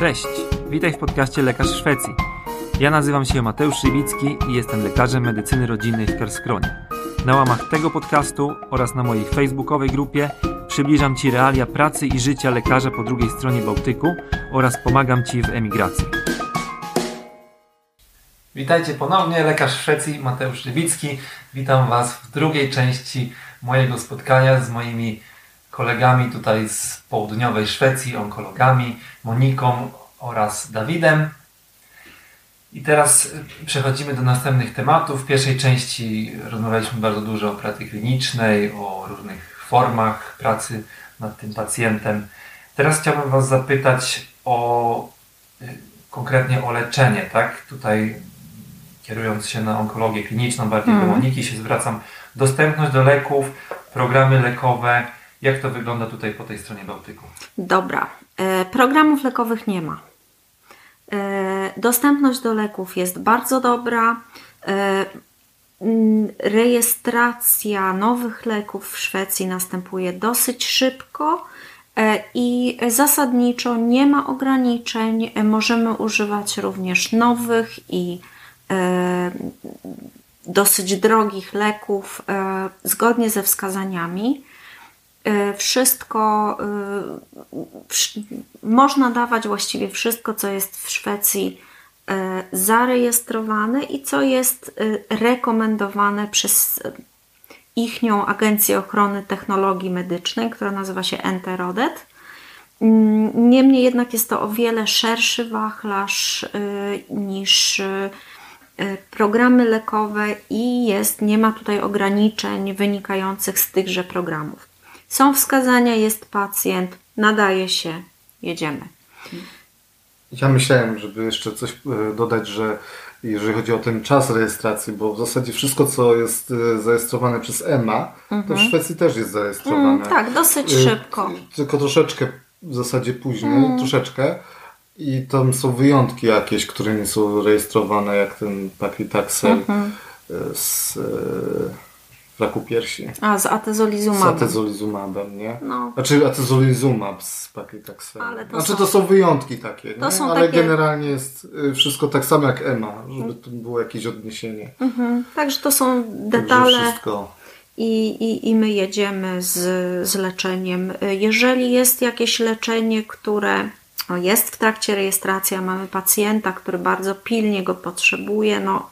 Cześć, witaj w podcaście Lekarz Szwecji. Ja nazywam się Mateusz Szywicki i jestem lekarzem medycyny rodzinnej w Kerskronie. Na łamach tego podcastu oraz na mojej facebookowej grupie przybliżam Ci realia pracy i życia lekarza po drugiej stronie Bałtyku oraz pomagam Ci w emigracji. Witajcie ponownie, lekarz Szwecji Mateusz Szywicki. Witam Was w drugiej części mojego spotkania z moimi kolegami tutaj z południowej Szwecji, onkologami, Moniką oraz Dawidem. I teraz przechodzimy do następnych tematów. W pierwszej części rozmawialiśmy bardzo dużo o pracy klinicznej, o różnych formach pracy nad tym pacjentem. Teraz chciałbym Was zapytać o konkretnie o leczenie, tak? Tutaj kierując się na onkologię kliniczną, bardziej mm. do Moniki się zwracam. Dostępność do leków, programy lekowe, jak to wygląda tutaj po tej stronie Bałtyku? Dobra. E, programów lekowych nie ma. E, dostępność do leków jest bardzo dobra. E, rejestracja nowych leków w Szwecji następuje dosyć szybko i zasadniczo nie ma ograniczeń. Możemy używać również nowych i dosyć drogich leków zgodnie ze wskazaniami. E, wszystko, e, można dawać właściwie wszystko, co jest w Szwecji e, zarejestrowane i co jest rekomendowane przez ichnią Agencję Ochrony Technologii Medycznej, która nazywa się Enterodet. Mm, niemniej jednak jest to o wiele szerszy wachlarz niż programy lekowe i jest, nie ma tutaj ograniczeń wynikających z tychże programów. Są wskazania, jest pacjent, nadaje się, jedziemy. Ja myślałem, żeby jeszcze coś e, dodać, że jeżeli chodzi o ten czas rejestracji, bo w zasadzie wszystko, co jest e, zarejestrowane przez EMA, mhm. to w mhm. Szwecji też jest zarejestrowane. Mm, tak, dosyć e, szybko. Tylko troszeczkę w zasadzie później, mm. troszeczkę. I tam są wyjątki jakieś, które nie są rejestrowane, jak ten paclitaxel mm -hmm. z raku piersi. A, z atezolizumabem. Z atezolizumabem, nie? No. Znaczy atezolizumab z pakitaxelem. Ale to znaczy są... to są wyjątki takie, to są ale takie... generalnie jest y, wszystko tak samo jak EMA, żeby to było jakieś odniesienie. Mhm. Także to są detale. Także wszystko. I, i, I my jedziemy z, z leczeniem. Jeżeli jest jakieś leczenie, które no, jest w trakcie rejestracji, a mamy pacjenta, który bardzo pilnie go potrzebuje, no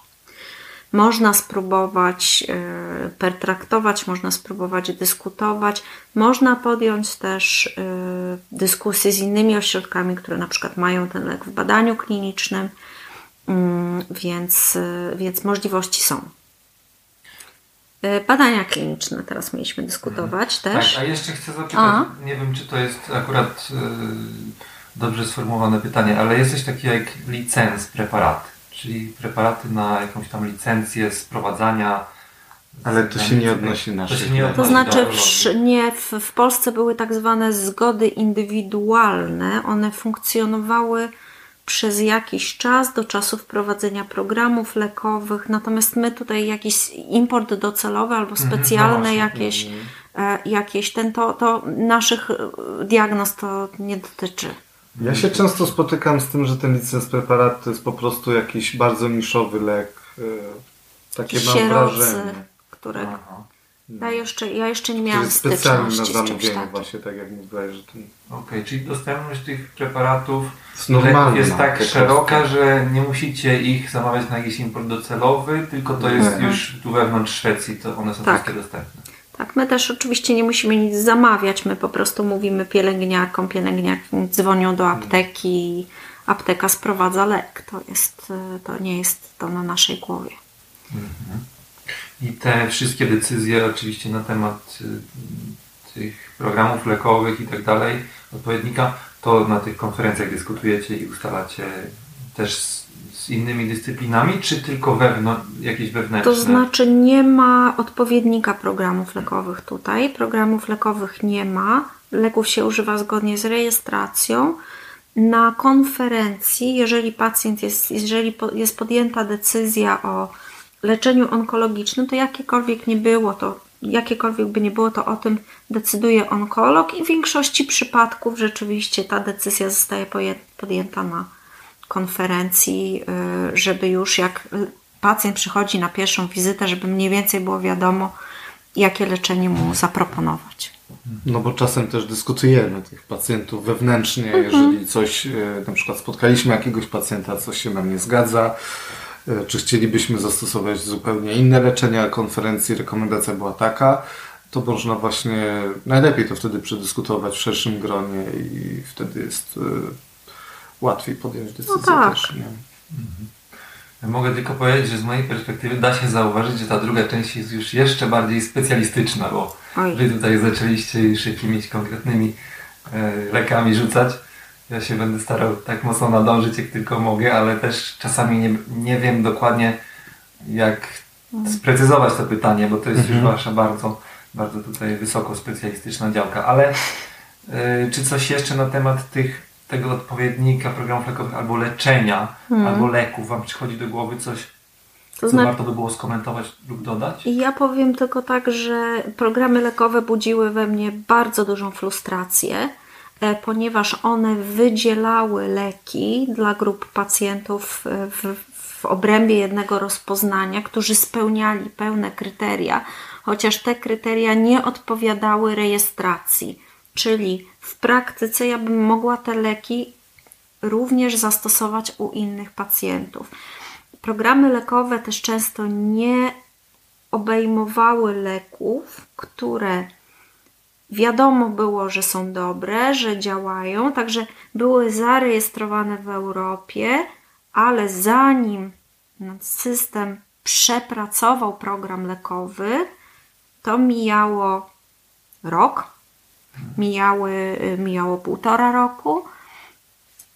można spróbować e, pertraktować, można spróbować dyskutować, można podjąć też e, dyskusje z innymi ośrodkami, które na przykład mają ten lek w badaniu klinicznym, mm, więc, e, więc możliwości są. Badania kliniczne teraz mieliśmy dyskutować mhm. też. Tak, a jeszcze chcę zapytać, a? nie wiem czy to jest akurat dobrze sformułowane pytanie, ale jest coś takiego jak licens preparaty czyli preparaty na jakąś tam licencję sprowadzania. Ale to się nie odnosi na to, to znaczy w, nie, w, w Polsce były tak zwane zgody indywidualne. One funkcjonowały przez jakiś czas do czasu wprowadzenia programów lekowych, natomiast my tutaj jakiś import docelowy albo mhm, specjalne no jakieś, mhm. jakieś ten to, to naszych diagnoz to nie dotyczy. Ja się często spotykam z tym, że ten licens preparat to jest po prostu jakiś bardzo niszowy lek. E, takie mam wrażenie. które... Ja jeszcze, ja jeszcze nie miałam styczności na zamówienie właśnie, tak jak mówiłeś, że ten... Okej, okay, czyli dostępność tych preparatów jest, jest tak szeroka, że nie musicie ich zamawiać na jakiś import docelowy, tylko to jest mhm. już tu wewnątrz Szwecji, to one są tak. wszystkie dostępne. Tak, my też oczywiście nie musimy nic zamawiać, my po prostu mówimy pielęgniarkom, pielęgniarki dzwonią do apteki, apteka sprowadza lek. To, jest, to nie jest to na naszej głowie. Mhm. I te wszystkie decyzje oczywiście na temat y, tych programów lekowych i tak dalej, odpowiednika, to na tych konferencjach dyskutujecie i ustalacie też z innymi dyscyplinami, czy tylko wewnątrz, jakieś wewnętrzne? To znaczy nie ma odpowiednika programów lekowych tutaj. Programów lekowych nie ma. Leków się używa zgodnie z rejestracją. Na konferencji, jeżeli pacjent jest, jeżeli jest podjęta decyzja o leczeniu onkologicznym, to jakiekolwiek nie było to jakiekolwiek by nie było, to o tym decyduje onkolog i w większości przypadków rzeczywiście ta decyzja zostaje podjęta na konferencji, y, żeby już jak pacjent przychodzi na pierwszą wizytę, żeby mniej więcej było wiadomo, jakie leczenie mu zaproponować. No bo czasem też dyskutujemy tych pacjentów wewnętrznie, mhm. jeżeli coś, e, na przykład spotkaliśmy jakiegoś pacjenta, coś się nam nie zgadza, e, czy chcielibyśmy zastosować zupełnie inne leczenie, a konferencji rekomendacja była taka, to można właśnie, najlepiej to wtedy przedyskutować w szerszym gronie i wtedy jest łatwiej podjąć decyzję no tak. też. Nie? Mhm. Ja mogę tylko powiedzieć, że z mojej perspektywy da się zauważyć, że ta druga część jest już jeszcze bardziej specjalistyczna, bo Oj. wy tutaj zaczęliście już jakimiś konkretnymi e, lekami rzucać. Ja się będę starał tak mocno nadążyć, jak tylko mogę, ale też czasami nie, nie wiem dokładnie, jak mm. sprecyzować to pytanie, bo to jest mhm. już wasza bardzo, bardzo tutaj wysoko specjalistyczna działka. Ale e, czy coś jeszcze na temat tych tego odpowiednika programów lekowych albo leczenia, hmm. albo leków Wam przychodzi do głowy coś, to co znaczy, warto by było skomentować lub dodać? Ja powiem tylko tak, że programy lekowe budziły we mnie bardzo dużą frustrację, e, ponieważ one wydzielały leki dla grup pacjentów w, w obrębie jednego rozpoznania, którzy spełniali pełne kryteria, chociaż te kryteria nie odpowiadały rejestracji. Czyli w praktyce ja bym mogła te leki również zastosować u innych pacjentów. Programy lekowe też często nie obejmowały leków, które wiadomo było, że są dobre, że działają, także były zarejestrowane w Europie, ale zanim system przepracował program lekowy, to mijało rok, mijały, mijało półtora roku.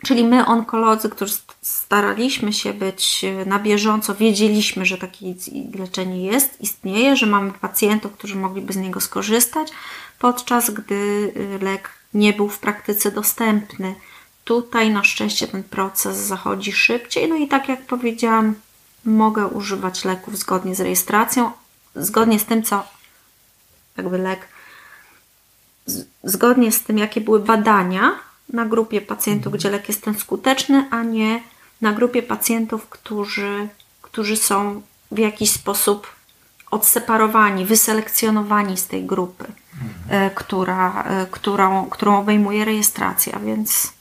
Czyli my, onkolodzy, którzy staraliśmy się być na bieżąco, wiedzieliśmy, że takie leczenie jest, istnieje, że mamy pacjentów, którzy mogliby z niego skorzystać, podczas gdy lek nie był w praktyce dostępny. Tutaj na szczęście ten proces zachodzi szybciej. No i tak jak powiedziałam, mogę używać leków zgodnie z rejestracją, zgodnie z tym, co jakby lek zgodnie z tym, jakie były badania na grupie pacjentów, mhm. gdzie lek jest ten skuteczny, a nie na grupie pacjentów, którzy, którzy są w jakiś sposób odseparowani, wyselekcjonowani z tej grupy, mhm. E, która, e, którą, którą obejmuje rejestracja, więc,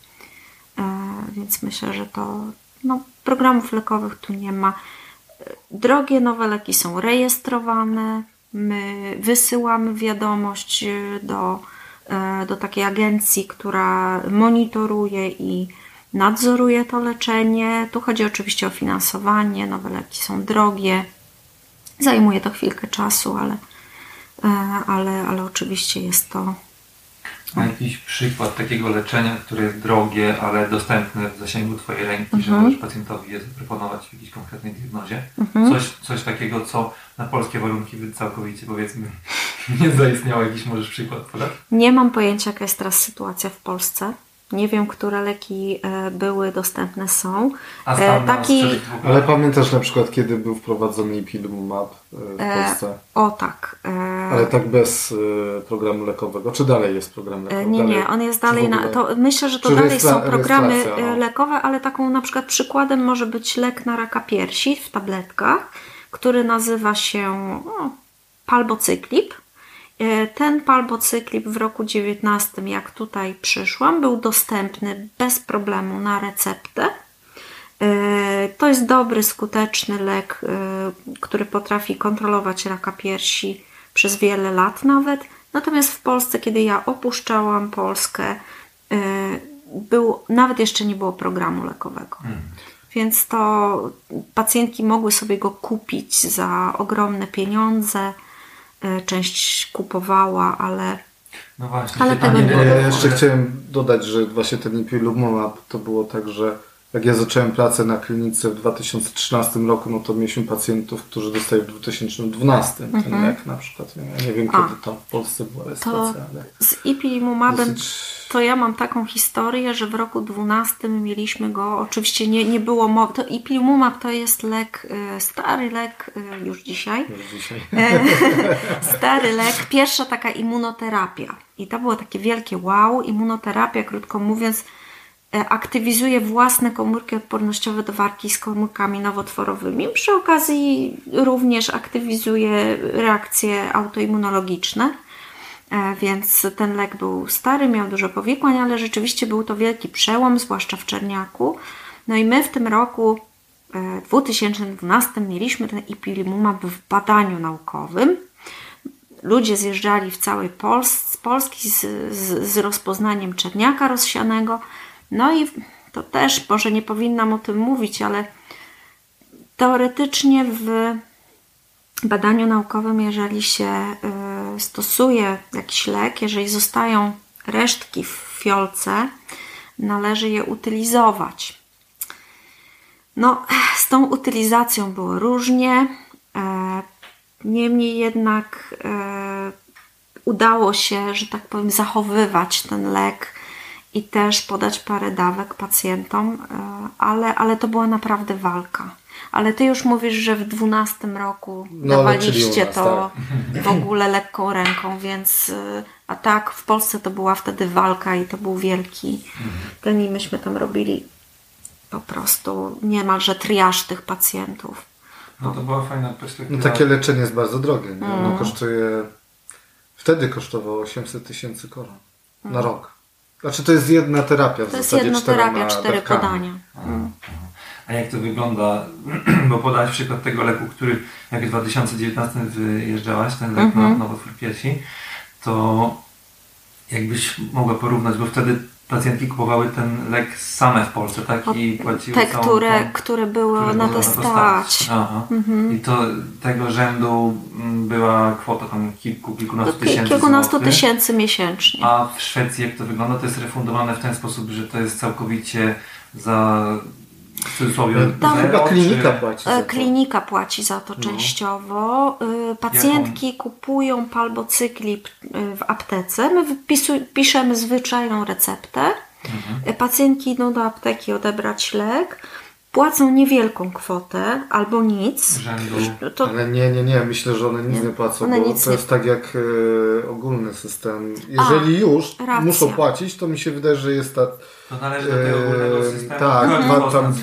e, więc myślę, że to no, programów lekowych tu nie ma. Drogie nowe leki są rejestrowane, my wysyłamy wiadomość do E, do takiej agencji, która monitoruje i nadzoruje to leczenie. Tu chodzi oczywiście o finansowanie, nowe leki są drogie, zajmuje to chwilkę czasu, ale, e, ale, ale oczywiście jest to a jakiś przykład takiego leczenia, które jest drogie, ale dostępne w zasięgu Twojej ręki, mhm. że możesz pacjentowi je zaproponować w jakiejś konkretnej diagnozie? Mhm. Coś, coś takiego, co na polskie warunki całkowicie powiedzmy nie zaistniało. Jakiś możesz przykład podać? Nie mam pojęcia, jaka jest teraz sytuacja w Polsce. Nie wiem, które leki e, były dostępne, są. A e, taki... Ale pamiętasz na przykład, kiedy był wprowadzony Ipilumab e, w Polsce? E, o tak. E... Ale tak bez programu lekowego. Czy dalej jest program lekowy? Nie, nie, on jest dalej. Na, to myślę, że to Czy dalej są programy no. lekowe, ale taką na przykład przykładem może być lek na raka piersi w tabletkach, który nazywa się no, palbocyklip ten palbocyklip w roku 19, jak tutaj przyszłam, był dostępny bez problemu na receptę. E, to jest dobry, skuteczny lek, e, który potrafi kontrolować raka piersi przez wiele lat nawet. Natomiast w Polsce, kiedy ja opuszczałam Polskę, był, nawet jeszcze nie było programu lekowego. Hmm. Więc to pacjentki mogły sobie go kupić za ogromne pieniądze E, część kupowała, ale. No właśnie, ale tego nie Ja jeszcze chciałem dodać, że właśnie ten Impilumab to było tak, że jak ja zacząłem pracę na klinice w 2013 roku, no to mieliśmy pacjentów, którzy dostali w 2012 ten lek na przykład. Ja nie wiem, Mhm. A. kiedy tam w Polsce była To rejestracja, ale z ipilimumabem dosyć... to ja mam taką historię, że w roku 12 mieliśmy go, oczywiście nie, nie było mowy, to ipilimumab to jest lek, e, stary lek e, już dzisiaj, już dzisiaj. stary lek, pierwsza taka immunoterapia. I to było takie wielkie wow. Immunoterapia, krótko mówiąc, e, aktywizuje własne komórki odpornościowe do walki z komórkami nowotworowymi. Przy okazji również aktywizuje reakcje autoimmunologiczne. E, Więc ten lek był stary, miał dużo powikłań, ale rzeczywiście był to wielki przełom, zwłaszcza w Czerniaku. No i my w tym roku e, 2012 mieliśmy ten ipilimumab w badaniu naukowym. Ludzie zjeżdżali w całej Pols- z Polski z, z, z rozpoznaniem czerniaka rozsianego. No i to też, może nie powinnam o tym mówić, ale teoretycznie w badaniu naukowym, jeżeli się y, stosuje jakiś lek, jeżeli zostają resztki w fiolce, należy je utylizować. No, z tą utylizacją było różnie. E, Niemniej jednak e, udało się, że tak powiem, zachowywać ten lek i też podać parę dawek pacjentom, e, ale, ale to była naprawdę walka. Ale ty już mówisz, że w 12 roku No, dawaliście nas, to w ogóle lekką ręką, więc e, a tak w Polsce to była wtedy walka i to był wielki ten i myśmy tam robili po prostu niemalże triaż tych pacjentów. No to była fajna No perspektywa. takie leczenie jest bardzo drogie. Nie? Mm. Ono kosztuje... Wtedy kosztowało 800 tysięcy koron na rok. Znaczy to jest jedna terapia w. To jest jedna terapia, cztery dawkami. podania. A jak to wygląda? Bo podałeś przykład tego leku, który jak w 2019 wyjeżdżałaś, ten lek Mhm. na nowotwór piersi, to jakbyś mogła porównać, bo wtedy pacjentki kupowały ten lek same w Polsce, tak? I płaciły Te, całą które, tą- które były które na to stać. Aha. Mhm. I to tego rzędu mm, była kwota tam kilku, kilkunastu Ki- tysięcy Kilkunastu złotych. tysięcy miesięcznie. A w Szwecji jak to wygląda? To jest refundowane w ten sposób, że to jest całkowicie za w cudzysłowie Tam zero, chyba klinika czy- płaci za E, to. Klinika płaci za to No. częściowo. Y, Pacjentki kupują palbocykli y, w aptece. My piszemy zwyczajną receptę. Mhm. Pacjentki idą do apteki odebrać lek. Płacą niewielką kwotę albo nic. rzędu. To Ale nie, nie, nie, myślę, że one nic Nie. nie, płacą, One bo nic to nie- jest tak jak e, ogólny system. Jeżeli już racja. muszą płacić, to mi się wydaje, że jest ta, To należy do tego ogólnego Eee, systemu. tak, dwa tam-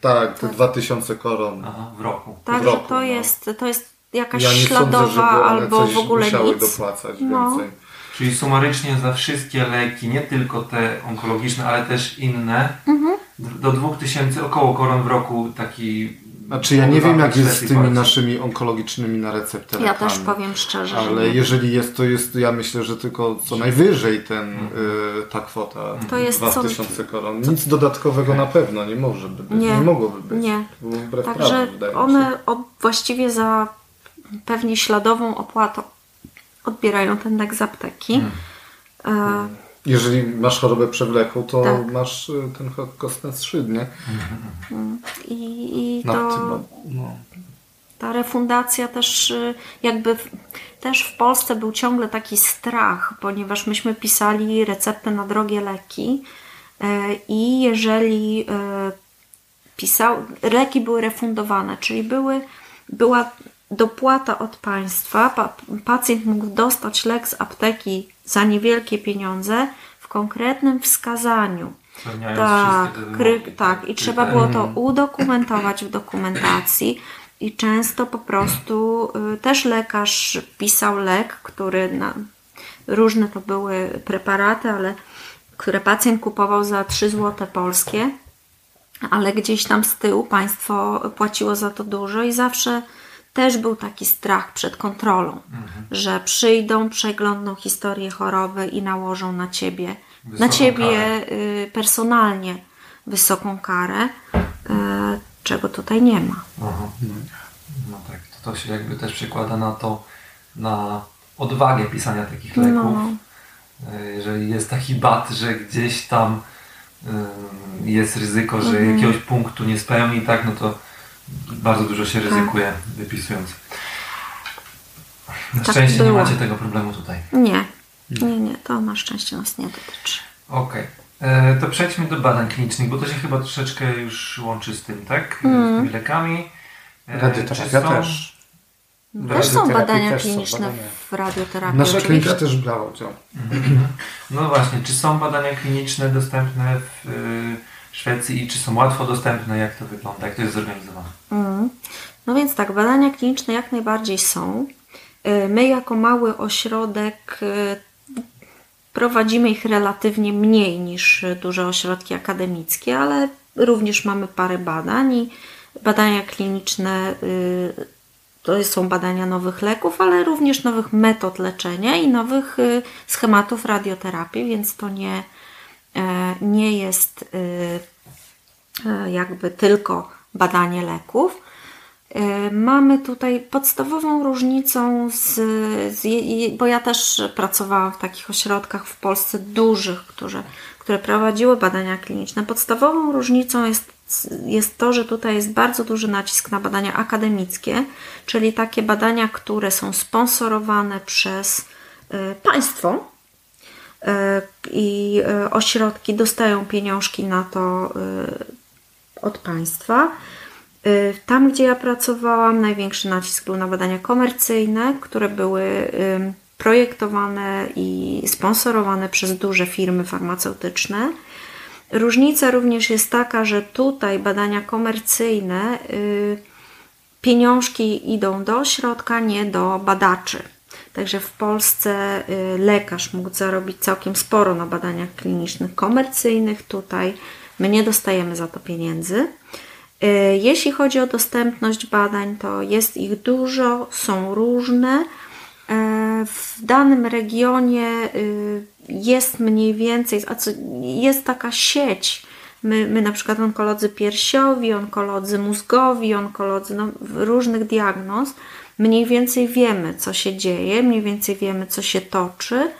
tak, te 2000 koron. Aha, w roku. Także roku, to, no. jest, to jest jakaś Ja nie śladowa sądzę, albo coś w ogóle musiały nic. dopłacać No. więcej. Czyli sumarycznie za wszystkie leki, nie tylko te onkologiczne, ale też inne, Mhm. Do 2000 około koron w roku taki... Znaczy ja nie wiem jak jest z tymi naszymi onkologicznymi na receptę Ja też powiem szczerze, że Ale jeżeli jest, to jest, ja myślę, że tylko co najwyżej ten, y, ta kwota To jest co- 2000 koron. Nic dodatkowego na pewno nie może by być. Nie, Nie, mogłoby być. nie. Wbrew Także prawu, one właściwie za pewnie śladową opłatą odbierają ten lek z apteki. Hmm. E, Jeżeli masz chorobę przewlekłą, to Tak. masz y, ten kostnet strzyd, nie? I, i No, to, chyba, no. ta refundacja też y, jakby też w Polsce był ciągle taki strach, ponieważ myśmy pisali receptę na drogie leki e, i jeżeli e, pisał, leki były refundowane, czyli były, była dopłata od państwa, pa, pacjent mógł dostać lek z apteki za niewielkie pieniądze w konkretnym wskazaniu. Tak, kry, tak. I trzeba było to udokumentować w dokumentacji. I często po prostu y, też lekarz pisał lek, który na, różne to były preparaty, ale które pacjent kupował za 3 zł polskie, ale gdzieś tam z tyłu państwo płaciło za to dużo i zawsze też był taki strach przed kontrolą, że przyjdą, przeglądną historię choroby i nałożą na ciebie, na Wysoką ciebie karę. y, personalnie wysoką karę, y, czego tutaj nie ma. Aha. No tak, to, to się jakby też przekłada na to, na odwagę pisania takich leków. No. E, Jeżeli jest taki bat, że gdzieś tam y, jest ryzyko, że Mhm. jakiegoś punktu nie spełni, tak, no to bardzo dużo się Tak. ryzykuje wypisując. Na Tak szczęście nie było. macie tego problemu tutaj. Nie, nie, nie, to na szczęście nas nie dotyczy. Okej. E, To przejdźmy do badań klinicznych, bo to się chyba troszeczkę już łączy z tym, tak? Z Mhm. tymi lekami. E, Radioterapia czy są- też. Też są badania też są kliniczne badania. w radioterapii. Nasza oczywiście. klinika też brała udział. No właśnie, czy są badania kliniczne dostępne w y, Szwecji i czy są łatwo dostępne? Jak to wygląda? Jak to jest zorganizowane? Mm. No więc tak, badania kliniczne jak najbardziej są. Y, My jako mały ośrodek y, prowadzimy ich relatywnie mniej niż duże ośrodki akademickie, ale również mamy parę badań i badania kliniczne y, to są badania nowych leków, ale również nowych metod leczenia i nowych schematów radioterapii, więc to nie, nie jest y, e, jakby tylko badanie leków. E, Mamy tutaj podstawową różnicą, z, z, bo ja też pracowałam w takich ośrodkach w Polsce dużych, które, które prowadziły badania kliniczne. Podstawową różnicą jest, jest to, że tutaj jest bardzo duży nacisk na badania akademickie, czyli takie badania, które są sponsorowane przez e, państwo, E, i e, ośrodki dostają pieniążki na to e, od państwa. E, Tam, gdzie ja pracowałam, największy nacisk był na badania komercyjne, które były projektowane i sponsorowane przez duże firmy farmaceutyczne. Różnica również jest taka, że tutaj badania komercyjne y, pieniążki idą do ośrodka, nie do badaczy. Także w Polsce y, lekarz mógł zarobić całkiem sporo na badaniach klinicznych komercyjnych. Tutaj my nie dostajemy za to pieniędzy. Y, Jeśli chodzi o dostępność badań, to jest ich dużo, są różne. E, W danym regionie y, jest mniej więcej, a co, jest taka sieć. My, my na przykład onkolodzy piersiowi, onkolodzy mózgowi, onkolodzy no, różnych diagnoz, mniej więcej wiemy, co się dzieje, mniej więcej wiemy, co się toczy.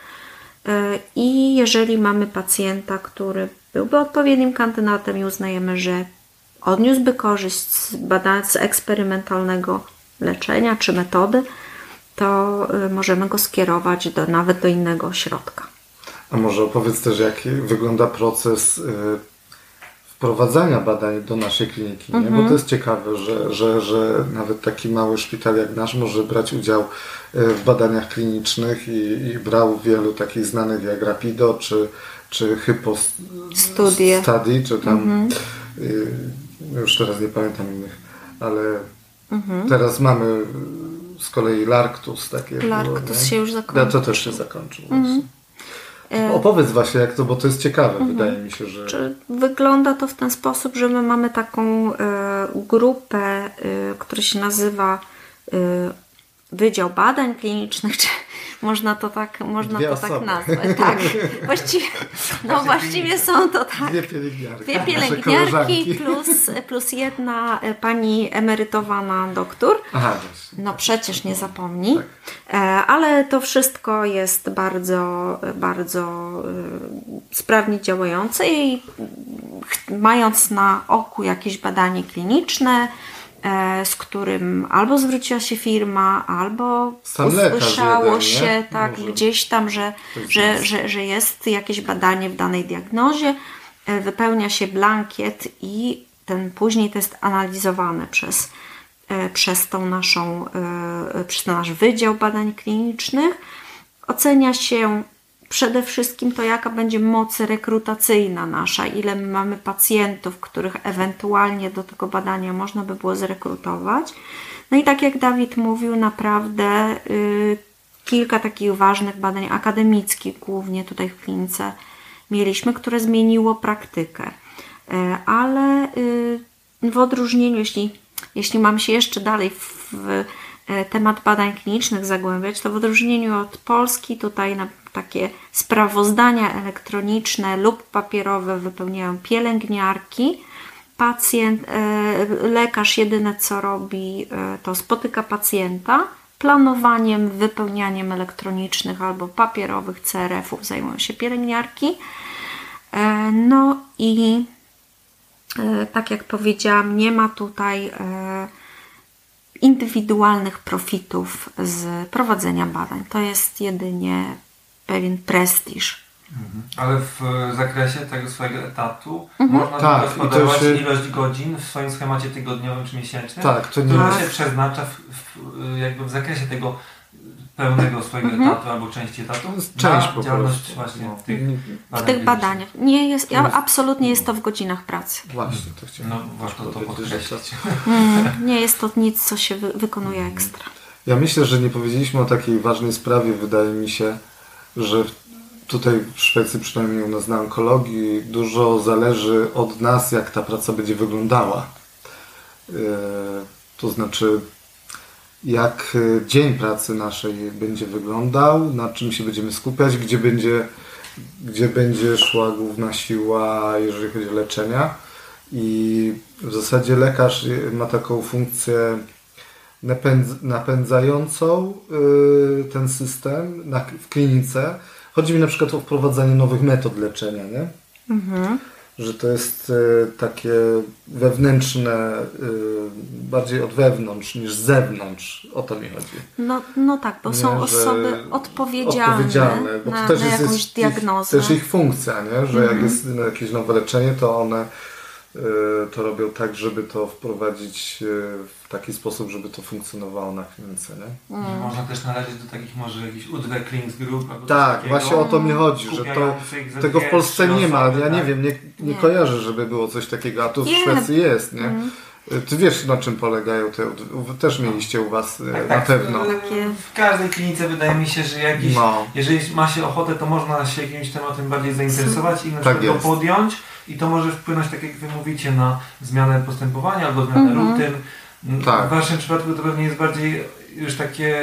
E, I jeżeli mamy pacjenta, który byłby odpowiednim kandydatem i uznajemy, że odniósłby korzyść z badań z eksperymentalnego leczenia czy metody, to y, możemy go skierować do, nawet do innego ośrodka. A może opowiedz też, jak wygląda proces y, wprowadzania badań do naszej kliniki, nie? Mhm. bo to jest ciekawe, że, że, że nawet taki mały szpital jak nasz może brać udział y, w badaniach klinicznych i, i brał wielu takich znanych jak Rapido, czy, czy Hypo Studie. Study, czy tam, Mhm. y, już teraz nie pamiętam innych, ale Mhm. teraz mamy z kolei Larctus. Takie było, Larctus nie? się już zakończył. Mhm. Ja, to też się zakończył. właśnie. Opowiedz właśnie jak to, bo to jest ciekawe, wydaje mi się, że... E, Czy wygląda to w ten sposób, że my mamy taką e, grupę, e, która się nazywa e, Wydział Badań Klinicznych, czy można to tak, można Dwie to tak osoby. nazwać. Tak, właściwie, no właściwie są to tak. Dwie pielęgniarki. Dwie pielęgniarki plus, plus jedna e, pani emerytowana doktor. Aha. No przecież nie zapomnij. Tak. E, Ale to wszystko jest bardzo, bardzo e, sprawnie działające i mając na oku jakieś badanie kliniczne, z którym albo zwróciła się firma, albo Sam usłyszało jeden, nie? się tak Może. gdzieś tam, że, że, że, że jest jakieś badanie w danej diagnozie, e, wypełnia się blankiet i ten później to jest analizowane przez, e, przez tą naszą, e, przez nasz Wydział Badań Klinicznych. Ocenia się przede wszystkim to, jaka będzie moc rekrutacyjna nasza, ile my mamy pacjentów, których ewentualnie do tego badania można by było zrekrutować. No i tak jak Dawid mówił, naprawdę y, kilka takich ważnych badań akademickich, głównie tutaj w klinice, mieliśmy, które zmieniło praktykę. E, Ale y, w odróżnieniu, jeśli, jeśli mam się jeszcze dalej w, w e, temat badań klinicznych zagłębiać, to w odróżnieniu od Polski tutaj na takie sprawozdania elektroniczne lub papierowe wypełniają pielęgniarki. Pacjent, e, lekarz jedyne co robi, e, to spotyka pacjenta. Planowaniem, wypełnianiem elektronicznych albo papierowych CRF-ów zajmują się pielęgniarki. E, No i tak jak powiedziałam, nie ma tutaj indywidualnych profitów z prowadzenia badań. To jest jedynie pewien prestiż. Ale w zakresie tego swojego etatu Mhm. można Tak, gospodarować się- ilość godzin w swoim schemacie tygodniowym czy miesięcznym, Tak, to nie która jest- się przeznacza w, w, jakby w zakresie tego pełnego swojego Mhm. etatu albo części etatu To jest część na po działalność prostu. właśnie No. tych W tych badaniach. Nie jest, ja, absolutnie jest to w godzinach pracy. Właśnie, to chciałem No warto to podkreślić. Mm, Nie jest to nic, co się wy, wykonuje ekstra. Ja myślę, że nie powiedzieliśmy o takiej ważnej sprawie. Wydaje mi się, że tutaj w Szwecji, przynajmniej u nas na onkologii, dużo zależy od nas, jak ta praca będzie wyglądała. E, To znaczy, jak e, dzień pracy naszej będzie wyglądał, na czym się będziemy skupiać, gdzie będzie, gdzie będzie szła główna siła, jeżeli chodzi o leczenia. I w zasadzie lekarz ma taką funkcję napędz, napędzającą y, ten system na, w klinice. Chodzi mi na przykład o wprowadzanie nowych metod leczenia, nie? Mhm. Że to jest y, takie wewnętrzne, y, bardziej od wewnątrz niż z zewnątrz. O to mi chodzi. No, no tak, bo są Nie, że osoby odpowiedzialne, odpowiedzialne, bo to na, też na jest, jakąś diagnozę. Ich, też ich funkcja, nie? że Mhm. jak jest jakieś nowe leczenie, to one to robią tak, żeby to wprowadzić y, w taki sposób, żeby to funkcjonowało na klinice. Nie? Mm. Można też należeć do takich może jakichś Udwe-Klingsgrup albo coś Tak, właśnie o to mi chodzi, że to, tego w Polsce nie ma. osoby, Ja nie tak? wiem, nie, nie Nie. kojarzę, żeby było coś takiego, a tu w. Szwecji jest, nie? Mm. Ty wiesz, na czym polegają te, też mieliście u Was e, Tak, na tak. pewno. W każdej klinice wydaje mi się, że jakiś, No. jeżeli ma się ochotę, to można się jakimś tematem bardziej zainteresować i na Tak przykład go podjąć i to może wpłynąć, tak jak Wy mówicie, na zmianę postępowania albo zmianę Mhm. rutyn. Tak. W Waszym przypadku to pewnie jest bardziej już takie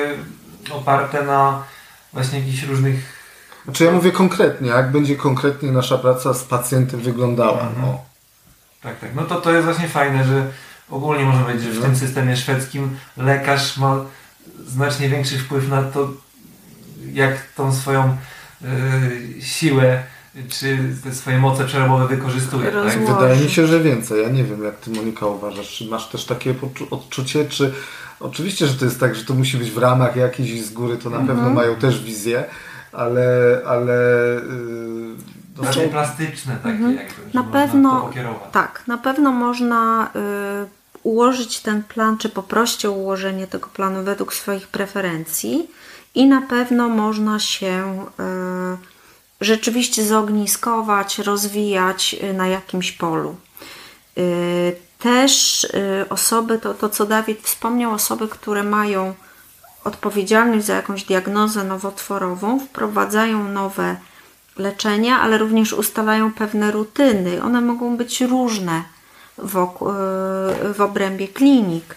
oparte na właśnie jakichś różnych Znaczy ja mówię konkretnie, jak będzie konkretnie nasza praca z pacjentem wyglądała. Mhm. No. Tak, tak. No to to jest właśnie fajne, że ogólnie można powiedzieć, że w tym systemie szwedzkim lekarz ma znacznie większy wpływ na to, jak tą swoją y, siłę czy te swoje moce przerobowe wykorzystuje. Tak? Wydaje mi się, że więcej. Ja nie wiem, jak Ty Monika uważasz. Czy masz też takie odczucie, czy oczywiście, że to jest tak, że to musi być w ramach jakiejś i z góry, to na Mhm. pewno mają też wizję, ale, ale yy, no Bardziej są- plastyczne takie Mhm. jakby, że Na można pewno- to pokierować. Tak, na pewno można y, ułożyć ten plan, czy poprosić o ułożenie tego planu według swoich preferencji i na pewno można się y, rzeczywiście zogniskować, rozwijać y, na jakimś polu. Y, Też osoby, to, to co Dawid wspomniał, osoby, które mają odpowiedzialność za jakąś diagnozę nowotworową, wprowadzają nowe leczenia, ale również ustalają pewne rutyny. One mogą być różne y, w obrębie klinik.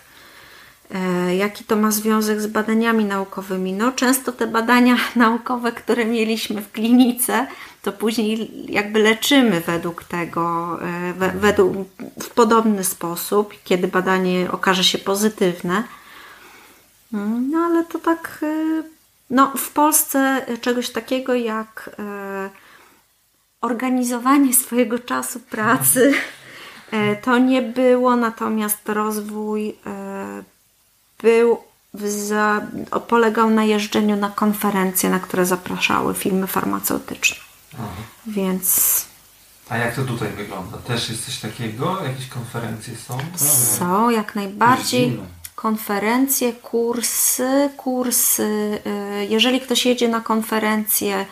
E, Jaki to ma związek z badaniami naukowymi? No, często te badania naukowe, które mieliśmy w klinice, to później jakby leczymy według tego, e, we, według, w podobny sposób, kiedy badanie okaże się pozytywne. Mm, No, ale to tak, e, no, w Polsce czegoś takiego jak organizowanie swojego czasu pracy to nie było, natomiast rozwój e, był za, polegał na jeżdżeniu na konferencje, na które zapraszały firmy farmaceutyczne. Aha. Więc A jak to tutaj wygląda? Też jest coś takiego? Jakieś konferencje są? są jak najbardziej konferencje, kursy, kursy. y, Jeżeli ktoś jedzie na konferencję, e,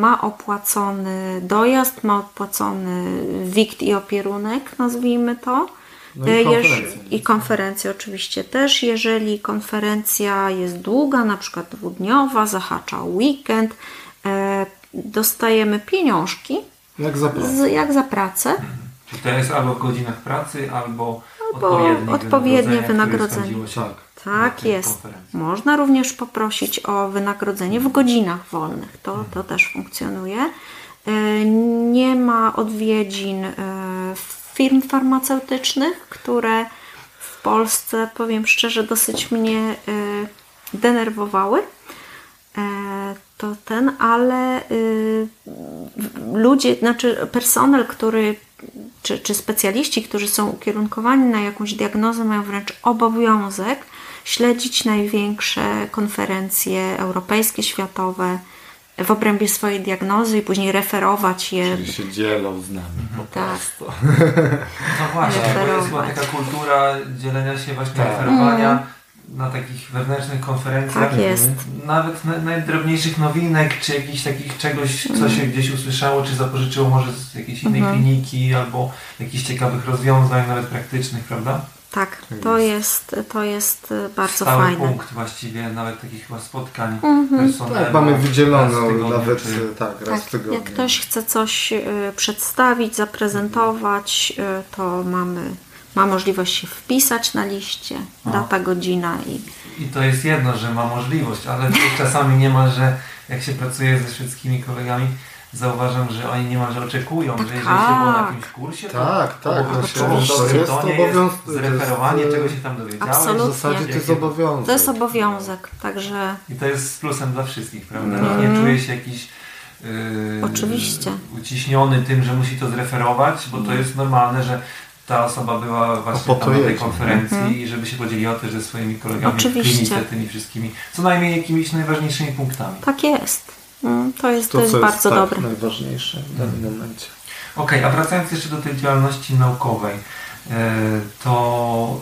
ma opłacony dojazd, ma opłacony wikt i opierunek, nazwijmy to. No i E, jeż- konferencje. I konferencje oczywiście też. Jeżeli konferencja jest długa, na przykład dwudniowa, zahacza weekend, e, dostajemy pieniążki, Jak zapraszam. z, jak za pracę. Czy to jest albo w godzinach pracy, albo, Albo odpowiednie, odpowiednie wynagrodzenie, wynagrodzenie. Tak. jest. Można również poprosić o wynagrodzenie w godzinach wolnych. To, to też funkcjonuje. E, Nie ma odwiedzin e, firm farmaceutycznych, które w Polsce, powiem szczerze, dosyć mnie e, denerwowały. To ten, ale ludzie, znaczy personel, który czy, czy specjaliści, którzy są ukierunkowani na jakąś diagnozę, mają wręcz obowiązek śledzić największe konferencje europejskie, światowe w obrębie swojej diagnozy i później referować je. Czyli się dzielą z nami po Tak. prostu. No właśnie, bo jest chyba Referować. taka kultura dzielenia się właśnie Tak. referowania na takich wewnętrznych konferencjach. Tak jest. Nawet na, najdrobniejszych nowinek, czy jakichś takich czegoś, co Mhm. się gdzieś usłyszało, czy zapożyczyło może z jakiejś innej kliniki, albo jakichś ciekawych rozwiązań, nawet praktycznych, prawda? Tak, to jest, to jest y, bardzo Stały fajne. punkt właściwie nawet takich chyba spotkań Mhm. personelu. Tak, mamy wydzieloną w nawet czy- e, tak, raz w Tak, tygodniu. jak ktoś chce coś y, przedstawić, zaprezentować, y, to mamy, ma możliwość się wpisać na liście, O. data, godzina i I to jest jedno, że ma możliwość, ale czasami nie ma, że jak się pracuje ze szwedzkimi kolegami, zauważam, że oni niemalże oczekują, że jeżeli się było na tak. jakimś kursie, to Tak, tak, obowiązkowo no dobrym jest obowiąz- jest zreferowanie, to jest, czego się tam dowiedziałeś. Absolutnie. W zasadzie to jest obowiązek. to jest obowiązek, także I to jest plusem dla wszystkich, prawda? Mhm. Nikt nie czuje się jakiś yy, Oczywiście. uciśniony tym, że musi to zreferować, bo to jest normalne, że ta osoba była właśnie to tam na tej konferencji i żeby się podzieliła też ze swoimi kolegami Oczywiście. w klinice tymi wszystkimi, co najmniej jakimiś najważniejszymi punktami. tak jest. Mm, To jest, to To, jest co bardzo tak, dobre. najważniejsze w danym momencie. Okej, a wracając jeszcze do tej działalności naukowej, e, to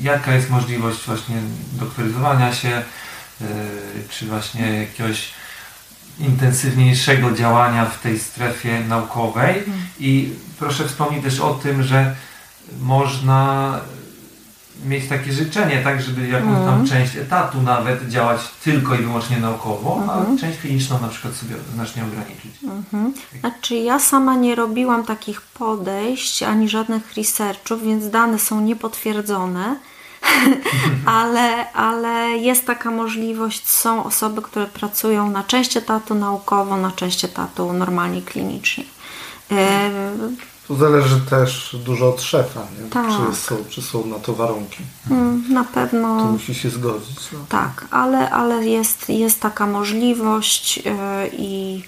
e, jaka jest możliwość właśnie doktoryzowania się, e, czy właśnie jakiegoś intensywniejszego działania w tej strefie naukowej i proszę wspomnieć też o tym, że można mieć takie życzenie, tak, żeby jakąś tam Mhm. część etatu nawet działać tylko i wyłącznie naukowo, Mhm. a część kliniczną na przykład sobie znacznie ograniczyć. Mhm. Znaczy ja sama nie robiłam takich podejść ani żadnych researchów, więc dane są niepotwierdzone, ale, ale jest taka możliwość. Są osoby, które pracują na część etatu naukowo, na część etatu normalnie klinicznie. Tu zależy też dużo od szefa, nie? Tak. Czy, są, czy są na to warunki. mm, Na To pewno musi się zgodzić. No. tak, ale, ale jest, jest taka możliwość e, i,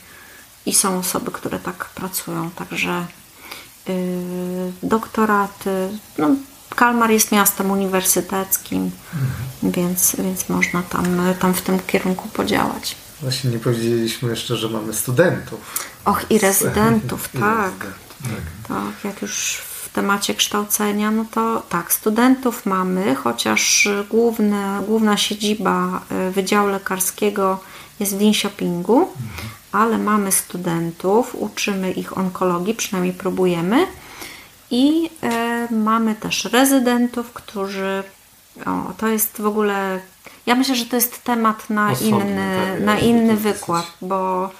i są osoby, które tak pracują, także yy, doktoraty. No, Kalmar jest miastem uniwersyteckim, więc, więc można tam, tam w tym kierunku podziałać. Właśnie nie powiedzieliśmy jeszcze, że mamy studentów. Och, i rezydentów, I tak. rezydentów. Tak, jak już w temacie kształcenia, no to tak, studentów mamy, chociaż główne, główna siedziba y, Wydziału Lekarskiego jest w Linköpingu, ale mamy studentów, uczymy ich onkologii, przynajmniej próbujemy. I y, mamy też rezydentów, którzy. O, to jest w ogóle. Ja myślę, że to jest temat na Osobny, inny, tak, na inny wykład, bo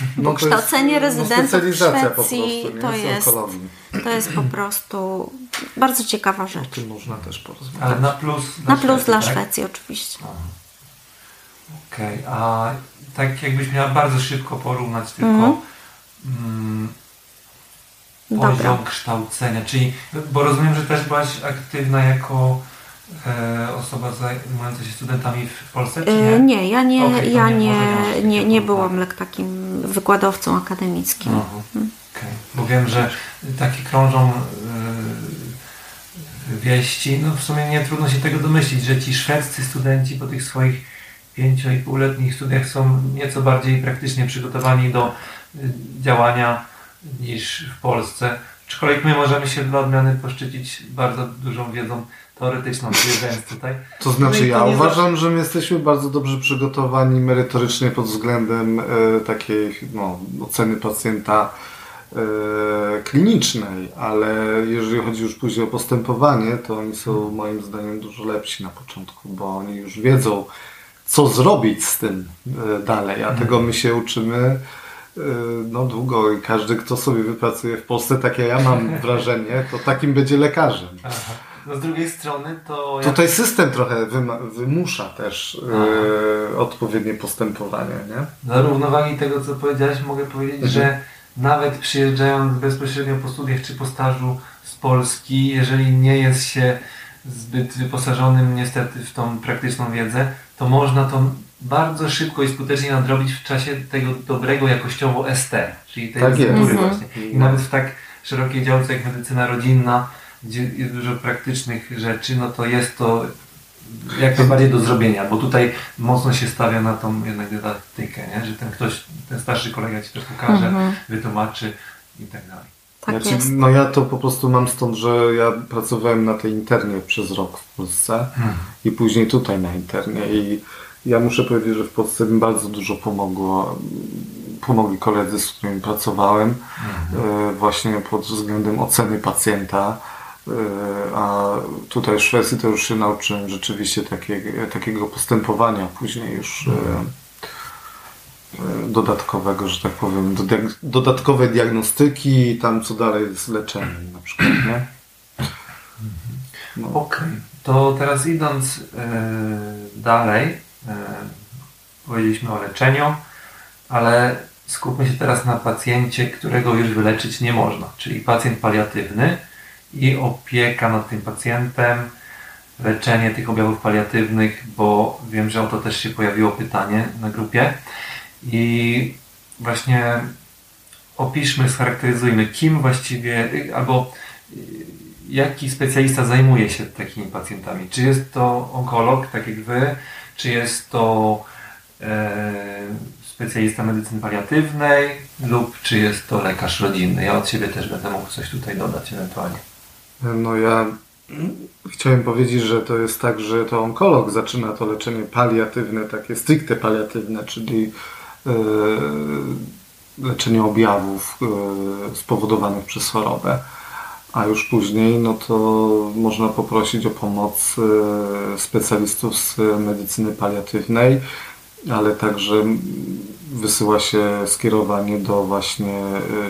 No Bo jest, kształcenie no, rezydentów w specjalizacja po Szwecji prostu, nie? to Z jest- to jest po prostu bardzo ciekawa O rzecz. tym można też porozmawiać. Ale na plus Na plus Szwecji, dla tak? Szwecji oczywiście. Okej, a tak jakbyś miała bardzo szybko porównać tylko Mhm. mm, Dobra. poziom kształcenia, czyli, bo rozumiem, że też byłaś aktywna jako osoba zajmująca się studentami w Polsce, Y, nie? Nie, ja nie, to ja nie, nie, nie nie, byłam lek takim wykładowcą akademickim. Mhm. Okej. Bo wiem, że takie krążą e, wieści, no w sumie nie trudno się tego domyślić, że ci szwedzcy studenci po tych swoich pięcio i półletnich studiach są nieco bardziej praktycznie przygotowani do działania niż w Polsce. Aczkolwiek my możemy się dla odmiany poszczycić bardzo dużą wiedzą teoretyczną, przyjeżdżając tutaj. To znaczy No ja to nie uważam, że my jesteśmy bardzo dobrze przygotowani merytorycznie pod względem e, takiej no, oceny pacjenta e, klinicznej, ale jeżeli chodzi już później o postępowanie, to oni są moim zdaniem dużo lepsi na początku, bo oni już wiedzą, co zrobić z tym e, dalej, a tego my się uczymy e, no długo i każdy, kto sobie wypracuje w Polsce, tak jak ja mam wrażenie, to takim będzie lekarzem. Aha. No z drugiej strony to... ja- Tutaj system trochę wymusza też e, odpowiednie postępowanie, nie? Dla równowagi tego, co powiedziałeś, mogę powiedzieć, Mhm. że nawet przyjeżdżając bezpośrednio po studiach czy po stażu z Polski, jeżeli nie jest się zbyt wyposażonym niestety w tą praktyczną wiedzę, to można to bardzo szybko i skutecznie nadrobić w czasie tego dobrego jakościowo ST, czyli tej Tak Mhm. właśnie. I nawet w tak szerokiej działce jak medycyna rodzinna, jest dużo praktycznych rzeczy, no to jest to jak najbardziej do zrobienia, bo tutaj mocno się stawia na tą jednak dydaktykę, nie? że ten ktoś, ten starszy kolega ci to pokaże, Mhm. wytłumaczy i tak dalej. Tak Znaczy, jest. No ja to po prostu mam stąd, że ja pracowałem na tej internie przez rok w Polsce i później tutaj na internie i ja muszę powiedzieć, że w Polsce mi bardzo dużo pomogło, pomogli koledzy, z którymi pracowałem e, właśnie pod względem oceny pacjenta, a tutaj w Szwecji to już się nauczyłem rzeczywiście takiego, takiego postępowania później już e, e, dodatkowego, że tak powiem, doda- dodatkowej diagnostyki i tam co dalej z leczeniem na przykład, nie? No. Okej, to teraz idąc e, dalej, e, powiedzieliśmy o leczeniu, ale skupmy się teraz na pacjencie, którego już wyleczyć nie można, czyli pacjent paliatywny i opieka nad tym pacjentem, leczenie tych objawów paliatywnych, bo wiem, że o to też się pojawiło pytanie na grupie i właśnie opiszmy, scharakteryzujmy, kim właściwie, albo y, jaki specjalista zajmuje się takimi pacjentami. Czy jest to onkolog, tak jak Wy, czy jest to e, specjalista medycyny paliatywnej lub czy jest to lekarz rodzinny. Ja od siebie też będę mógł coś tutaj dodać ewentualnie. No ja chciałem powiedzieć, że to jest tak, że to onkolog zaczyna to leczenie paliatywne, takie stricte paliatywne, czyli e, leczenie objawów e, spowodowanych przez chorobę. A już później, no to można poprosić o pomoc e, specjalistów z medycyny paliatywnej, ale także wysyła się skierowanie do właśnie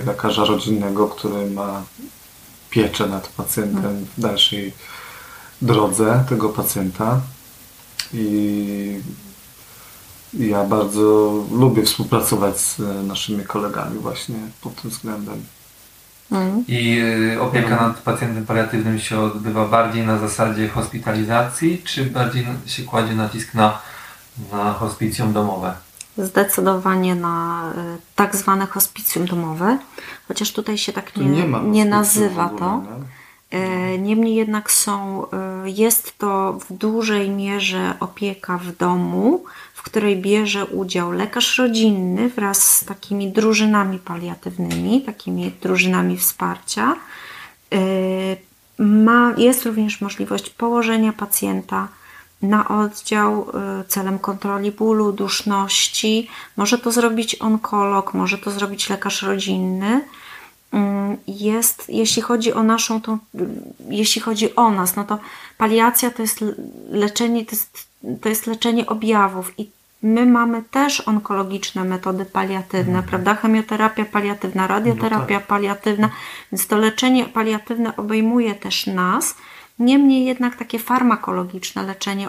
lekarza rodzinnego, który ma pieczę nad pacjentem w dalszej drodze tego pacjenta. I ja bardzo lubię współpracować z e, naszymi kolegami właśnie pod tym względem. Mm. I y, opieka nad pacjentem paliatywnym się odbywa bardziej na zasadzie hospitalizacji, czy bardziej się kładzie nacisk na, na hospicjum domowe? Zdecydowanie na y, tak zwane hospicjum domowe, chociaż tutaj się tak nie, nie nie nazywa to. E, Niemniej jednak są, e, jest to w dużej mierze opieka w domu, w której bierze udział lekarz rodzinny wraz z takimi drużynami paliatywnymi, takimi drużynami wsparcia. Ma, jest również możliwość położenia pacjenta na oddział e, celem kontroli bólu, duszności. Może to zrobić onkolog, może to zrobić lekarz rodzinny mm, jest, jeśli chodzi o naszą, tą, jeśli chodzi o nas, no to paliacja to jest leczenie, to jest, to jest leczenie objawów i my mamy też onkologiczne metody paliatywne, prawda? Chemioterapia paliatywna, radioterapia paliatywna, więc to leczenie paliatywne obejmuje też nas. Niemniej jednak takie farmakologiczne leczenie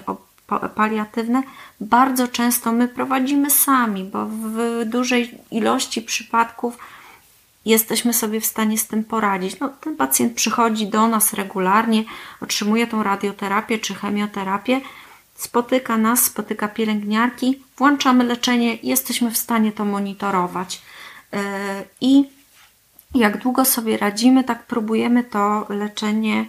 paliatywne bardzo często my prowadzimy sami, bo w dużej ilości przypadków jesteśmy sobie w stanie z tym poradzić. No, ten pacjent przychodzi do nas regularnie, otrzymuje tą radioterapię czy chemioterapię, spotyka nas, spotyka pielęgniarki, włączamy leczenie, jesteśmy w stanie to monitorować. Yy, I jak długo sobie radzimy, tak próbujemy to leczenie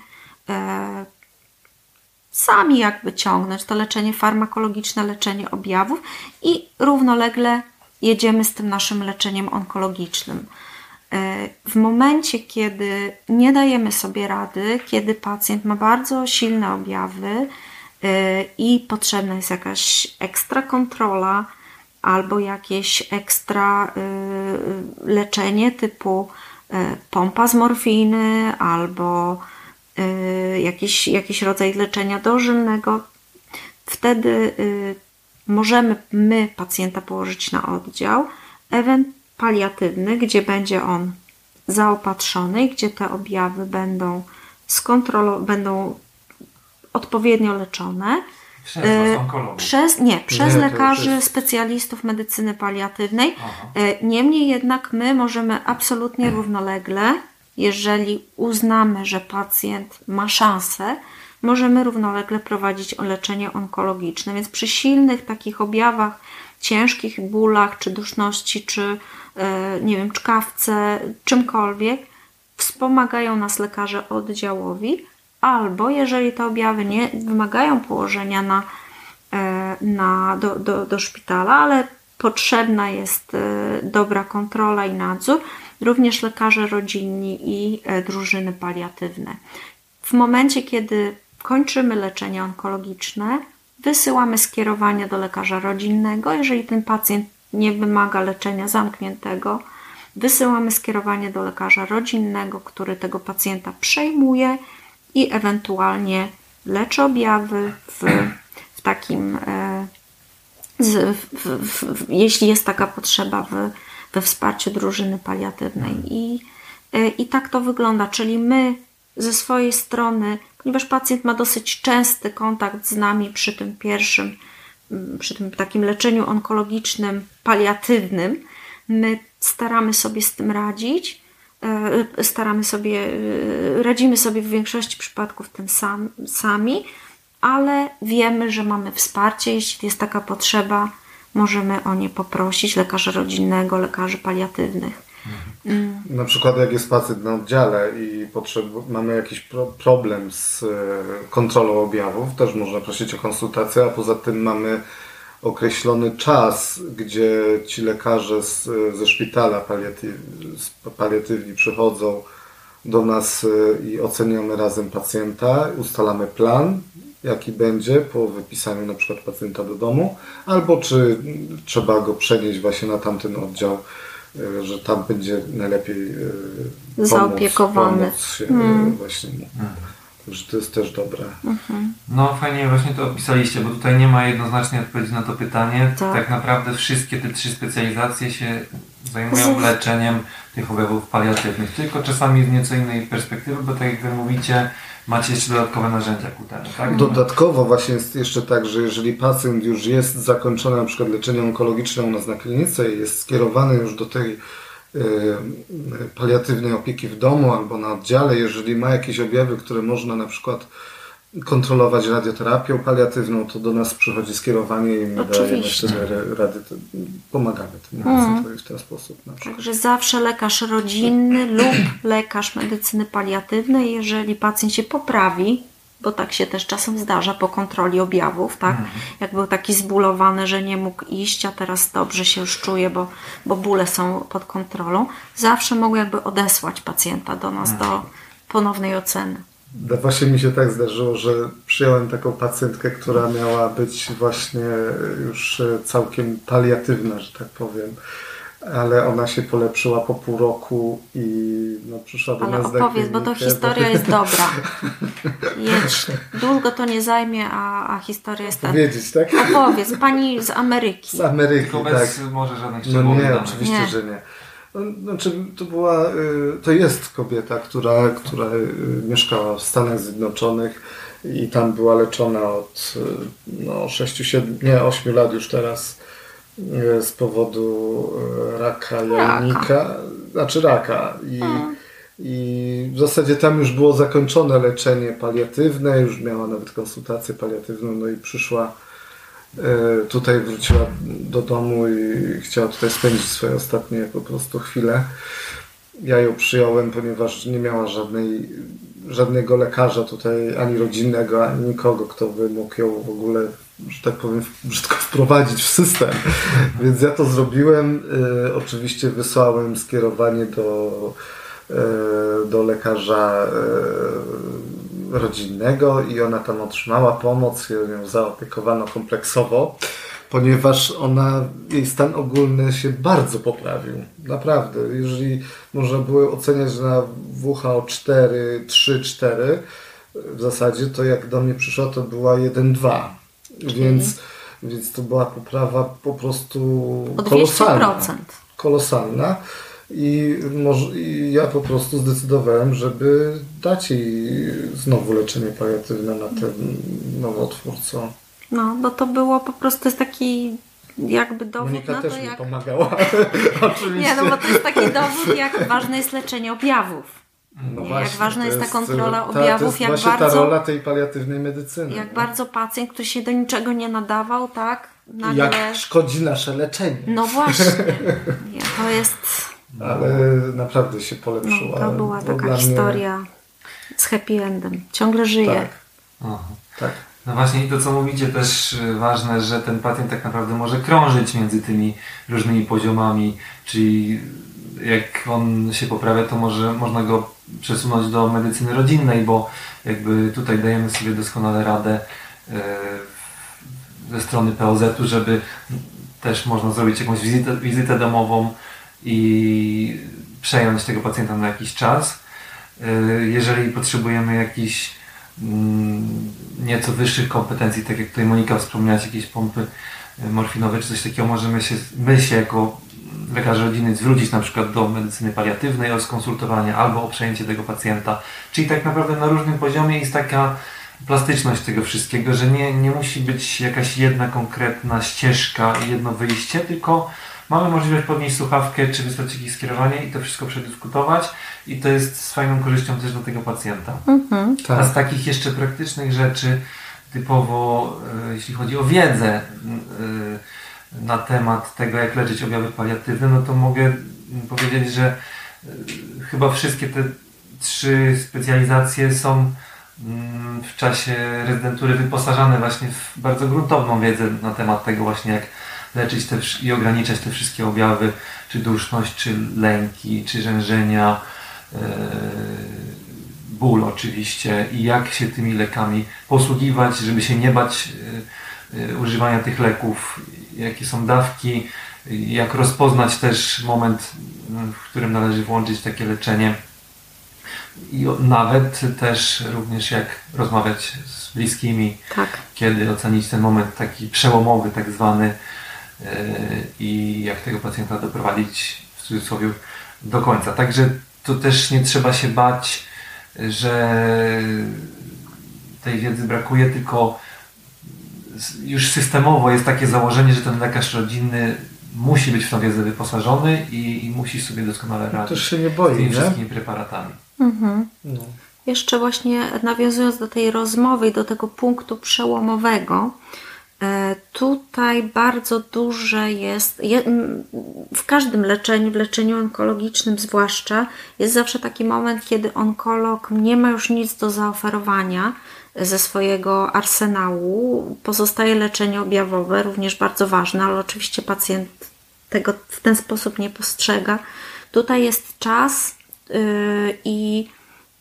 sami jakby ciągnąć, to leczenie farmakologiczne, leczenie objawów i równolegle jedziemy z tym naszym leczeniem onkologicznym. E, W momencie, kiedy nie dajemy sobie rady, kiedy pacjent ma bardzo silne objawy e, i potrzebna jest jakaś ekstra kontrola albo jakieś ekstra e, leczenie typu e, pompa z morfiny albo e, jakiś, jakiś rodzaj leczenia dożylnego, wtedy y, możemy my pacjenta położyć na oddział, paliatywny, gdzie będzie on zaopatrzony, i gdzie te objawy będą skontrolo- będą odpowiednio leczone. Przez onkologów. Przez, nie, przez to lekarzy, jest- specjalistów medycyny paliatywnej. Aha. Niemniej jednak my możemy absolutnie równolegle jeżeli uznamy, że pacjent ma szansę, możemy równolegle prowadzić leczenie onkologiczne. Więc przy silnych takich objawach, ciężkich bólach, czy duszności, czy e, nie wiem, czkawce, czymkolwiek, wspomagają nas lekarze oddziałowi, albo jeżeli te objawy nie wymagają położenia na, e, na, do, do, do szpitala, ale potrzebna jest e, dobra kontrola i nadzór, również lekarze rodzinni i drużyny paliatywne. W momencie, kiedy kończymy leczenie onkologiczne, wysyłamy skierowanie do lekarza rodzinnego. Jeżeli ten pacjent nie wymaga leczenia zamkniętego, wysyłamy skierowanie do lekarza rodzinnego, który tego pacjenta przejmuje i ewentualnie leczy objawy w, w takim, e, w, w, jeśli jest taka potrzeba, w, we wsparciu drużyny paliatywnej. I, e, I tak to wygląda, czyli my ze swojej strony ponieważ pacjent ma dosyć częsty kontakt z nami przy tym pierwszym, mm, przy tym takim leczeniu onkologicznym, paliatywnym. My staramy sobie z tym radzić, e, staramy sobie, e, radzimy sobie w większości przypadków tym sam, sami, ale wiemy, że mamy wsparcie, jeśli jest taka potrzeba, możemy o nie poprosić lekarza rodzinnego, lekarzy paliatywnych. Mm. Na przykład jak jest pacjent na oddziale i mamy jakiś pro problem z e, kontrolą objawów, też można prosić o konsultację, a poza tym mamy określony czas, gdzie ci lekarze z, ze szpitala paliatyw, paliatywni przychodzą do nas e, i oceniamy razem pacjenta, ustalamy plan, jaki będzie po wypisaniu na przykład pacjenta do domu, albo czy trzeba go przenieść właśnie na tamten oddział E, że tam będzie najlepiej e, zaopiekowany. Pomóc się hmm. właśnie. Hmm. Także to jest też dobre. Mhm. No fajnie właśnie to opisaliście, bo tutaj nie ma jednoznacznej odpowiedzi na to pytanie. Tak, tak naprawdę wszystkie te trzy specjalizacje się zajmują leczeniem tych objawów paliatywnych, tylko czasami z nieco innej perspektywy, bo tak jak Wy mówicie, macie jeszcze dodatkowe narzędzia ku temu, tak? Dodatkowo właśnie jest jeszcze tak, że jeżeli pacjent już jest zakończony na przykład leczenie onkologiczne u nas na klinice i jest skierowany już do tej y, paliatywnej opieki w domu albo na oddziale, jeżeli ma jakieś objawy, które można na przykład kontrolować radioterapią paliatywną, to do nas przychodzi skierowanie i my dajemy wtedy rady, pomagamy tym mm. w ten sposób. Także zawsze lekarz rodzinny lub lekarz medycyny paliatywnej, jeżeli pacjent się poprawi, bo tak się też czasem zdarza po kontroli objawów, tak? Mm. Jak był taki zbulowany, że nie mógł iść, a teraz dobrze się już czuje, bo, bo bóle są pod kontrolą, zawsze mogą jakby odesłać pacjenta do nas do ponownej oceny. No właśnie mi się tak zdarzyło, że przyjąłem taką pacjentkę, która miała być właśnie już całkiem paliatywna, że tak powiem. Ale ona się polepszyła po pół roku i no, przyszła do Ale nas opowiedz, bo to historia jest dobra. Jedź. Długo to nie zajmie, a, a historia jest... Powiedzieć, tak? Opowiedz. Pani z Ameryki. Z Ameryki, Tylko tak. bez może żadnych No nie, oczywiście, nie. że nie. Znaczy, to była, y, to jest kobieta, która, która y, mieszkała w Stanach Zjednoczonych i tam była leczona od y, no, 6, 7, nie 8 lat już teraz z powodu raka jajnika, znaczy raka i, hmm. i w zasadzie tam już było zakończone leczenie paliatywne, już miała nawet konsultację paliatywną, no i przyszła tutaj wróciła do domu i chciała tutaj spędzić swoje ostatnie po prostu chwile. Ja ją przyjąłem, ponieważ nie miała żadnej, żadnego lekarza tutaj, ani rodzinnego, ani nikogo, kto by mógł ją w ogóle, że tak powiem, brzydko wprowadzić w system. Więc ja to zrobiłem. E, oczywiście wysłałem skierowanie do, e, do lekarza rodzinnego i ona tam otrzymała pomoc, ją zaopiekowano kompleksowo, ponieważ ona, jej stan ogólny się bardzo poprawił. Naprawdę. Jeżeli można było oceniać na WHO 4, 3, 4 w zasadzie, to jak do mnie przyszła, to była 1-2. Więc, więc to była poprawa po prostu kolosalna. Kolosalna. I, może, I ja po prostu zdecydowałem, żeby dać jej znowu leczenie paliatywne na ten nowotwór, co... No, bo to było po prostu jest taki jakby dowód Monika na też to, mi jak... pomagała, oczywiście. Nie, no bo to jest taki dowód, jak ważne jest leczenie objawów. No Nie, właśnie, jak ważna to jest ta kontrola ta, objawów, to jest jak właśnie bardzo, ta rola tej paliatywnej medycyny. jak nie? bardzo pacjent, który się do niczego nie nadawał, tak, nagle... Jak szkodzi nasze leczenie. No właśnie, nie, to jest, Ale naprawdę się no, polepszyło. to była taka dla mnie- historia z happy endem. Ciągle żyje. Tak, Aha. tak. No właśnie i to co mówicie też ważne, że ten pacjent tak naprawdę może krążyć między tymi różnymi poziomami, czyli jak on się poprawia, to może można go przesunąć do medycyny rodzinnej, bo jakby tutaj dajemy sobie doskonale radę e, ze strony POZ-u, żeby też można zrobić jakąś wizytę, wizytę domową i przejąć tego pacjenta na jakiś czas. E, Jeżeli potrzebujemy jakichś mm, nieco wyższych kompetencji, tak jak tutaj Monika wspomniałaś, jakieś pompy e, morfinowe czy coś takiego, możemy się, my się jako lekarze rodziny zwrócić na przykład do medycyny paliatywnej o skonsultowanie albo o przejęcie tego pacjenta. Czyli tak naprawdę na różnym poziomie jest taka plastyczność tego wszystkiego, że nie, nie musi być jakaś jedna konkretna ścieżka i jedno wyjście, tylko mamy możliwość podnieść słuchawkę czy wysłać jakieś skierowanie i to wszystko przedyskutować i to jest z fajną korzyścią też dla tego pacjenta. Mhm. A z tak. takich jeszcze praktycznych rzeczy, typowo e, jeśli chodzi o wiedzę e, na temat tego, jak leczyć objawy paliatywne, no to mogę powiedzieć, że e, chyba wszystkie te trzy specjalizacje są w czasie rezydentury wyposażane właśnie w bardzo gruntowną wiedzę na temat tego właśnie, jak leczyć te, i ograniczać te wszystkie objawy, czy duszność, czy lęki, czy rzężenia, e, ból oczywiście. I jak się tymi lekami posługiwać, żeby się nie bać e, e, używania tych leków, jakie są dawki, jak rozpoznać też moment, m, w którym należy włączyć takie leczenie? I nawet też również jak rozmawiać z bliskimi, Tak. kiedy ocenić ten moment taki przełomowy, tak zwany i jak tego pacjenta doprowadzić w cudzysłowie do końca. Także tu też nie trzeba się bać, że tej wiedzy brakuje, tylko już systemowo jest takie założenie, że ten lekarz rodzinny musi być w tą wiedzę wyposażony i, i musi sobie doskonale radzić Też się nie z boi, tymi nie? wszystkimi preparatami. Mhm. No. Jeszcze właśnie nawiązując do tej rozmowy i do tego punktu przełomowego, e, tutaj bardzo duże jest, w każdym leczeniu, w leczeniu onkologicznym zwłaszcza, jest zawsze taki moment, kiedy onkolog nie ma już nic do zaoferowania ze swojego arsenału. Pozostaje leczenie objawowe, również bardzo ważne, ale oczywiście pacjent tego w ten sposób nie postrzega. Tutaj jest czas yy, i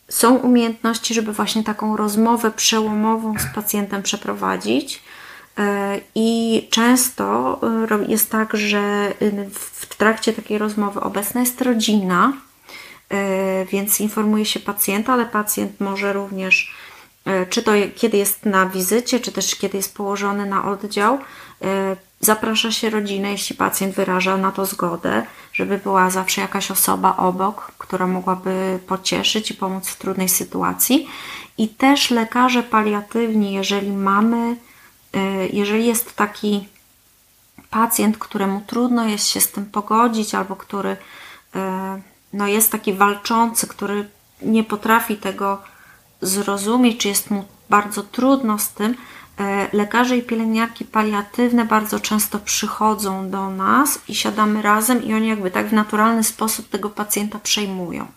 są umiejętności, żeby właśnie taką rozmowę przełomową z pacjentem przeprowadzić. E, I często e, jest tak, że y, w trakcie takiej rozmowy obecna jest rodzina, e, więc informuje się pacjenta, ale pacjent może również, czy to kiedy jest na wizycie, czy też kiedy jest położony na oddział, zaprasza się rodzinę, jeśli pacjent wyraża na to zgodę, żeby była zawsze jakaś osoba obok, która mogłaby pocieszyć i pomóc w trudnej sytuacji. I też lekarze paliatywni, jeżeli mamy, jeżeli jest taki pacjent, któremu trudno jest się z tym pogodzić, albo który e, no, jest taki walczący, który nie potrafi tego zrozumieć, czy jest mu bardzo trudno z tym, e, lekarze i pielęgniarki paliatywne bardzo często przychodzą do nas i siadamy razem i oni jakby tak w naturalny sposób tego pacjenta przejmują.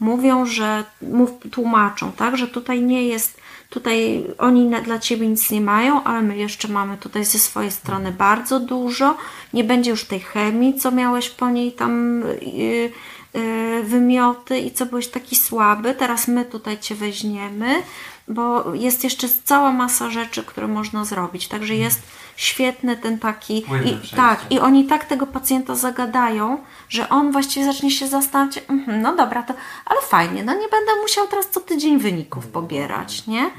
Mówią, że mów, tłumaczą, tak, że tutaj nie jest, tutaj oni na, dla ciebie nic nie mają, ale my jeszcze mamy tutaj ze swojej strony bardzo dużo. Nie będzie już tej chemii, co miałeś po niej tam yy, yy, wymioty i co byłeś taki słaby. Teraz my tutaj cię weźmiemy, bo jest jeszcze cała masa rzeczy, które można zrobić. Także jest świetny ten taki. Płynne I, przejście. tak, i oni tak tego pacjenta zagadają, że on właściwie zacznie się zastanawiać, "Mhm, no dobra, to, ale fajnie, no nie będę musiał teraz co tydzień wyników pobierać, nie?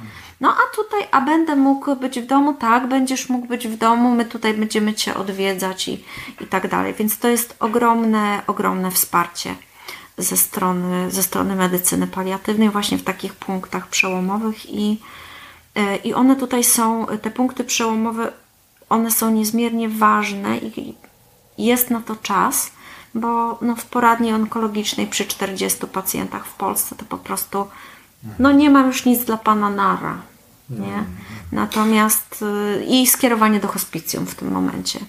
No a tutaj, a będę mógł być w domu, tak, będziesz mógł być w domu, my tutaj będziemy Cię odwiedzać i, i tak dalej. Więc to jest ogromne, ogromne wsparcie ze strony, ze strony medycyny paliatywnej właśnie w takich punktach przełomowych i, e, i one tutaj są, te punkty przełomowe, one są niezmiernie ważne i jest na to czas, bo no, w poradni onkologicznej przy 40 pacjentach w Polsce to po prostu no nie mam już nic dla pana nara. Nie? Natomiast y, i skierowanie do hospicjum w tym momencie.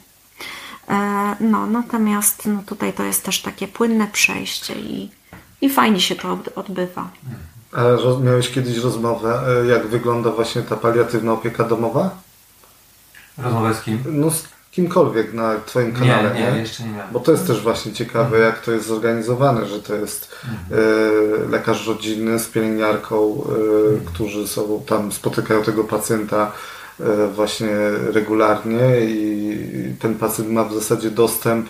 E, No, natomiast no, tutaj to jest też takie płynne przejście i, i fajnie się to od- odbywa. A roz, miałeś kiedyś rozmowę, e, jak wygląda właśnie ta paliatywna opieka domowa? Rozmowę z kim? No z kimkolwiek na Twoim kanale, Nie, nie, jeszcze nie miałem. Bo to jest też właśnie ciekawe, jak to jest zorganizowane, że to jest e, lekarz rodzinny z pielęgniarką, e, którzy sobą tam spotykają tego pacjenta właśnie regularnie i ten pacjent ma w zasadzie dostęp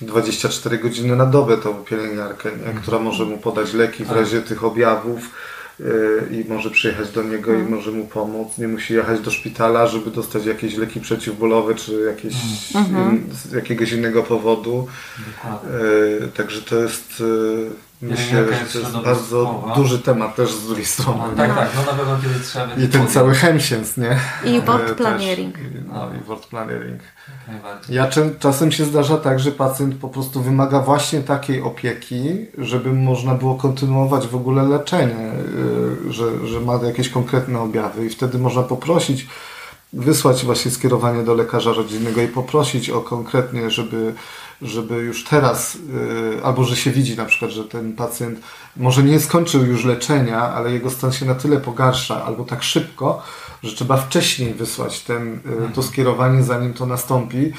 24 godziny na dobę tą pielęgniarkę, nie? która może mu podać leki w Tak. razie tych objawów e, i może przyjechać do niego i może mu pomóc. Nie musi jechać do szpitala, żeby dostać jakieś leki przeciwbólowe czy jakieś, in, z jakiegoś innego powodu. Dokładnie. E, Także to jest, e, myślę, Pielęgniarka że jest to jest bardzo duży temat też z drugiej strony. No, nie? tak, tak, no na pewno kiedyś trzeba będzie I ten cały chemsiens, nie? I E, word też. planning. No i word planning. Ja czasem się zdarza tak, że pacjent po prostu wymaga właśnie takiej opieki, żeby można było kontynuować w ogóle leczenie, yy, że, że ma jakieś konkretne objawy i wtedy można poprosić, wysłać właśnie skierowanie do lekarza rodzinnego i poprosić o konkretnie, żeby, żeby już teraz, yy, albo że się widzi na przykład, że ten pacjent może nie skończył już leczenia, ale jego stan się na tyle pogarsza, albo tak szybko, że trzeba wcześniej wysłać ten, yy, to skierowanie, zanim to nastąpi,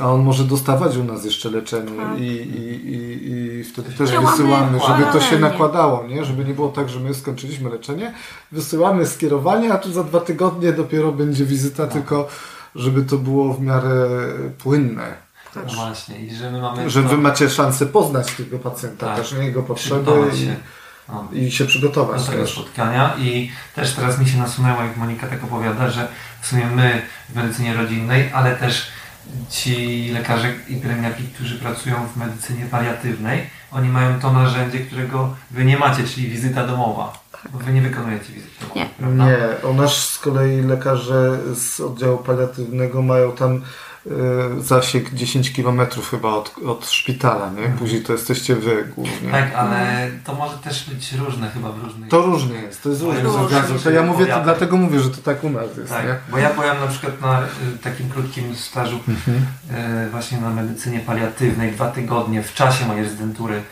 a on może dostawać u nas jeszcze leczenie Tak. i, i, i, i wtedy też Działamy wysyłamy, żeby to się nakładało, nie? żeby nie było tak, że my skończyliśmy leczenie, wysyłamy skierowanie, a tu za dwa tygodnie dopiero będzie wizyta, tylko żeby to było w miarę płynne. No właśnie, i że my mamy Że to- wy macie szansę poznać tego pacjenta, Tak. też nie jego potrzeby się. No. i się przygotować do tego też. spotkania i też teraz mi się nasunęło, jak Monika tak opowiada, że w sumie my w medycynie rodzinnej, ale też ci lekarze i pielęgniarki, którzy pracują w medycynie paliatywnej, oni mają to narzędzie, którego wy nie macie, czyli wizyta domowa. Bo wy nie wykonujecie wizyty domowej, Nie. prawda? Nie, u nas z kolei lekarze z oddziału paliatywnego mają tam zasięg 10 km chyba od, od szpitala, nie? Później to jesteście wy głównie. Tak, ale to może też być różne chyba w różnych... To różnie jest, to jest się To ja mówię, to, dlatego mówię, że to tak u nas jest, Tak, nie? bo ja byłem na przykład na y, takim krótkim stażu Mhm. y, właśnie na medycynie paliatywnej, dwa tygodnie w czasie mojej rezydentury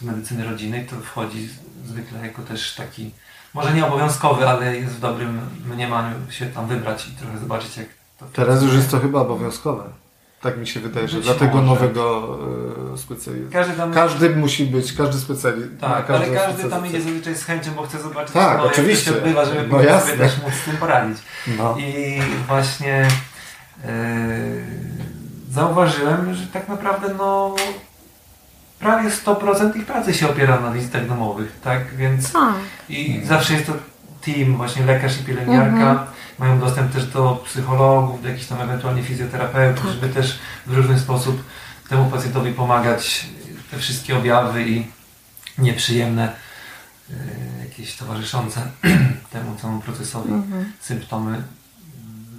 z medycyny rodzinnej, to wchodzi zwykle jako też taki, może nie obowiązkowy, ale jest w dobrym mniemaniu się tam wybrać i trochę zobaczyć jak Teraz już jest to chyba obowiązkowe. Tak mi się wydaje, że dla tego nowego e, specjalisty. Każdy tam, Każdy musi być, każdy specjalista. tak, ale każdy tam idzie zazwyczaj z chęcią, bo chce zobaczyć Tak, jak oczywiście. to się odbywa, żeby No jasne. sobie też móc z tym poradzić. No. I właśnie e, zauważyłem, że tak naprawdę no prawie 100% ich pracy się opiera na wizytach domowych, tak? Więc Tak. i zawsze jest to team, właśnie lekarz i pielęgniarka. Mhm. Mają dostęp też do psychologów, do jakichś tam ewentualnie fizjoterapeutów, Tak. żeby też w różny sposób temu pacjentowi pomagać te wszystkie objawy i nieprzyjemne e, jakieś towarzyszące temu całemu procesowi Mhm. symptomy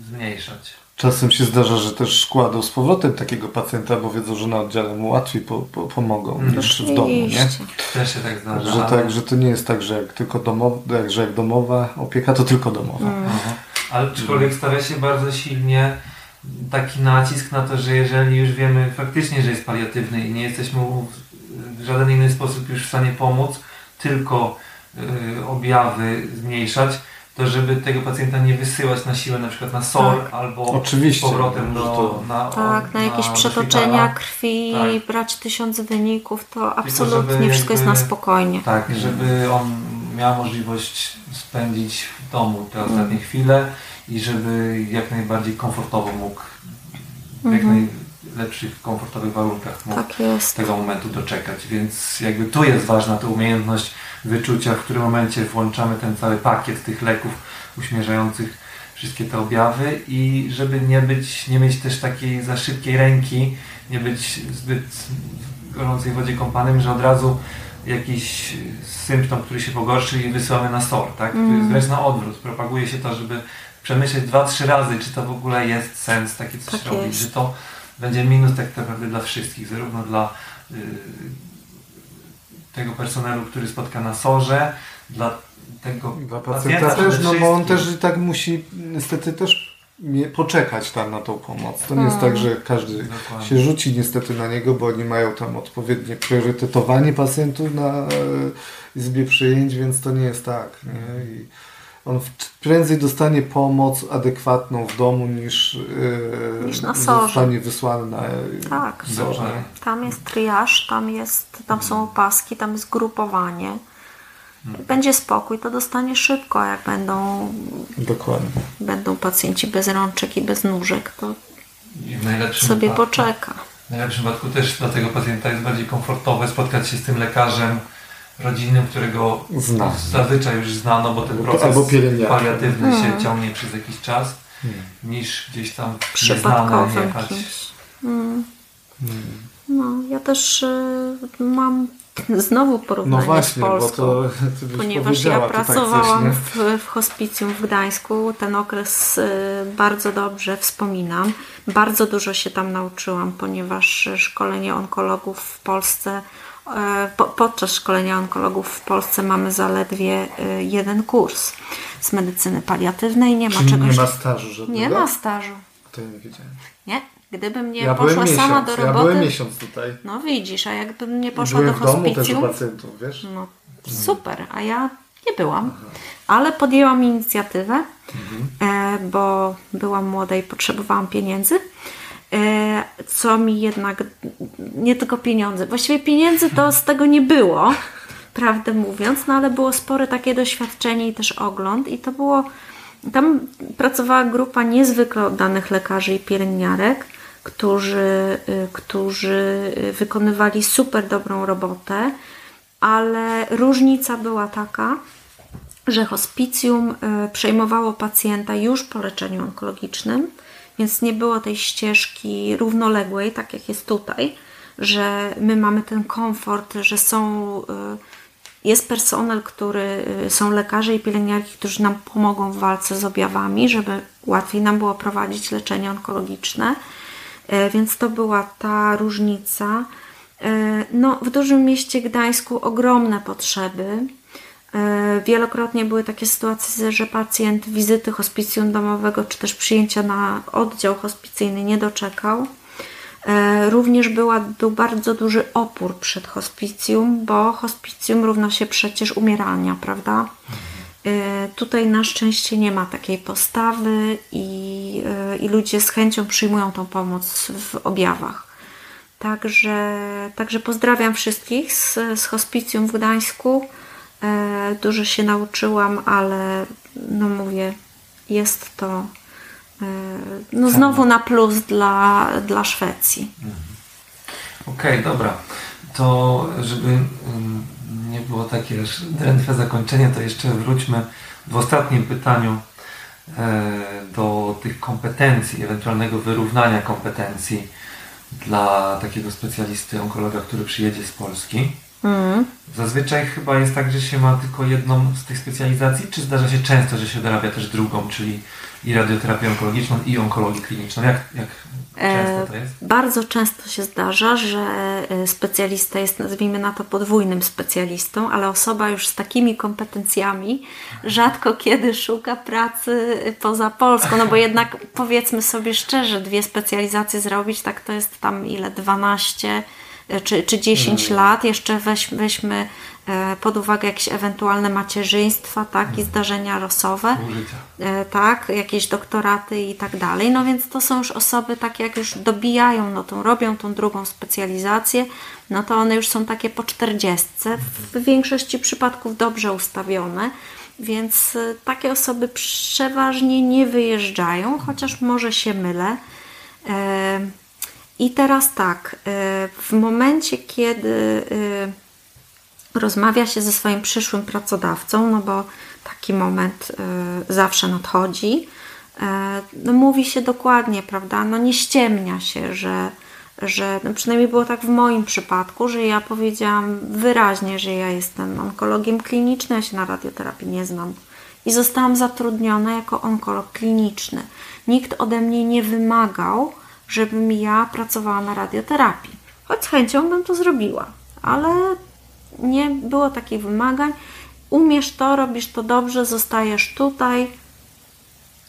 zmniejszać. Czasem się zdarza, że też kładą z powrotem takiego pacjenta, bo wiedzą, że na oddziale mu łatwiej po, po, pomogą Mm. niż w domu, nie? Też się tak zdarza. Że, tak, że to nie jest tak, że jak tylko domowa, jak, że jak domowa opieka, to tylko domowa. Mm. Aha. Ale aczkolwiek stawia się bardzo silnie taki nacisk na to, że jeżeli już wiemy faktycznie, że jest paliatywny i nie jesteśmy w żaden inny sposób już w stanie pomóc, tylko y, objawy zmniejszać, to żeby tego pacjenta nie wysyłać na siłę na przykład na SOR albo Oczywiście, z powrotem do, to- na, Tak, na jakieś do przetoczenia szpitala. krwi, Tak. brać tysiąc wyników, to absolutnie wszystko jest na jakby- spokojnie. Tak, żeby on miał możliwość spędzić w domu te ostatnie Mm. chwile i żeby jak najbardziej komfortowo mógł, jak Mhm. Najlepszych, komfortowych warunkach mógł Tak tego momentu doczekać. Więc jakby tu jest ważna ta umiejętność wyczucia, w którym momencie włączamy ten cały pakiet tych leków uśmierzających wszystkie te objawy i żeby nie być, nie mieć też takiej za szybkiej ręki, nie być zbyt w gorącej wodzie kąpanym, że od razu jakiś symptom, który się pogorszy i wysyłamy na SOR, tak? To jest Mm. wręcz na odwrót. Propaguje się to, żeby przemyśleć dwa, trzy razy, czy to w ogóle jest sens takie coś Tak robić, jest. że to będzie minus tak naprawdę dla wszystkich, zarówno dla y, tego personelu, który spotka na sorze, dla tego Dla pacjenta pacjenta też, no bo on też i tak musi niestety też poczekać tam na tą pomoc. To nie jest tak, że każdy Dokładnie. się rzuci niestety na niego, bo oni mają tam odpowiednie priorytetowanie pacjentów na e, izbie przyjęć, więc to nie jest tak. Nie? I on prędzej dostanie pomoc adekwatną w domu niż, e, Niż na sorze. zostanie wysłany na Tak. sorze. Tam jest triaż, tam, jest, tam są opaski, tam jest grupowanie. Będzie spokój, to dostanie szybko, a jak będą, Dokładnie. będą pacjenci bez rączek i bez nóżek, to sobie wypadku- poczeka. W najlepszym wypadku też dla tego pacjenta jest bardziej komfortowe spotkać się z tym lekarzem rodzinnym, którego Zna. zazwyczaj już znano, bo ten proces paliatywny Mhm. się ciągnie przez jakiś czas, Hmm. niż gdzieś tam Przypadkowym jechać. kimś. Mm. No, ja też y, mam znowu No porównanie właśnie, z bo Polską. to Ponieważ ja pracowałam coś, nie? w, w hospicjum w Gdańsku, ten okres y, bardzo dobrze wspominam. Bardzo dużo się tam nauczyłam, ponieważ szkolenie onkologów w Polsce, po, podczas szkolenia onkologów w Polsce mamy zaledwie y, jeden kurs z medycyny paliatywnej. Nie ma Czyli czegoś. nie ma stażu żadnego? nie ma stażu. To ja nie wiedziałem. Nie? Gdybym nie ja poszła miesiąc, sama do ja roboty. byłem miesiąc tutaj. No widzisz, a jakbym nie poszła Byłem do w domu też hospicjum. pacjentów, wiesz? No super, a ja nie byłam, ale podjęłam inicjatywę, e, bo byłam młoda i potrzebowałam pieniędzy. E, co mi jednak, nie tylko pieniądze, właściwie pieniędzy to z tego nie było, prawdę mówiąc, no ale było spore takie doświadczenie i też ogląd i to było, tam pracowała grupa niezwykle oddanych lekarzy i pielęgniarek, którzy, y, którzy wykonywali super dobrą robotę, ale różnica była taka, że hospicjum y, przejmowało pacjenta już po leczeniu onkologicznym, więc nie było tej ścieżki równoległej, tak jak jest tutaj, że my mamy ten komfort, że są, y, jest personel, który y, są lekarze i pielęgniarki, którzy nam pomogą w walce z objawami, żeby łatwiej nam było prowadzić leczenie onkologiczne. E, Więc to była ta różnica. No, w dużym mieście Gdańsku ogromne potrzeby. E, Wielokrotnie były takie sytuacje, że pacjent wizyty hospicjum domowego czy też przyjęcia na oddział hospicyjny nie doczekał. E, Również była, był bardzo duży opór przed hospicjum, bo hospicjum równa się przecież umierania, prawda? E, Tutaj na szczęście nie ma takiej postawy i, i ludzie z chęcią przyjmują tą pomoc w objawach. Także, także pozdrawiam wszystkich z, z hospicjum w Gdańsku. E, Dużo się nauczyłam, ale no mówię, jest to e, no znowu na plus dla, dla Szwecji. Okej, dobra. To żeby nie było takie drętwe zakończenie, to jeszcze wróćmy w ostatnim pytaniu e, do tych kompetencji, ewentualnego wyrównania kompetencji dla takiego specjalisty onkologa, który przyjedzie z Polski. Mm. Zazwyczaj chyba jest tak, że się ma tylko jedną z tych specjalizacji, czy zdarza się często, że się dorabia też drugą, czyli i radioterapię onkologiczną, i onkologię kliniczną? Jak, jak często to jest? Bardzo często się zdarza, że e, specjalista jest, nazwijmy na to, podwójnym specjalistą, ale osoba już z takimi kompetencjami rzadko kiedy szuka pracy poza Polską, no bo jednak powiedzmy sobie szczerze, dwie specjalizacje zrobić, tak to jest tam ile, 12 e, czy, czy 10 lat, jeszcze weź, weźmy e, pod uwagę jakieś ewentualne macierzyństwa, tak, i zdarzenia losowe e, tak, jakieś doktoraty i tak dalej. No więc to są już osoby takie, jak już dobijają, no tą robią tą drugą specjalizację, no to one już są takie po 40. W większości przypadków dobrze ustawione, więc e, takie osoby przeważnie nie wyjeżdżają, chociaż może się mylę. I teraz tak, e, w momencie, kiedy e, rozmawia się ze swoim przyszłym pracodawcą, no bo taki moment y, zawsze nadchodzi, y, no mówi się dokładnie, prawda, no nie ściemnia się, że, że no przynajmniej było tak w moim przypadku, że ja powiedziałam wyraźnie, że ja jestem onkologiem klinicznym, ja się na radioterapii nie znam i zostałam zatrudniona jako onkolog kliniczny. Nikt ode mnie nie wymagał, żebym ja pracowała na radioterapii. choć z chęcią bym to zrobiła, ale nie było takich wymagań. Umiesz to, robisz to dobrze, zostajesz tutaj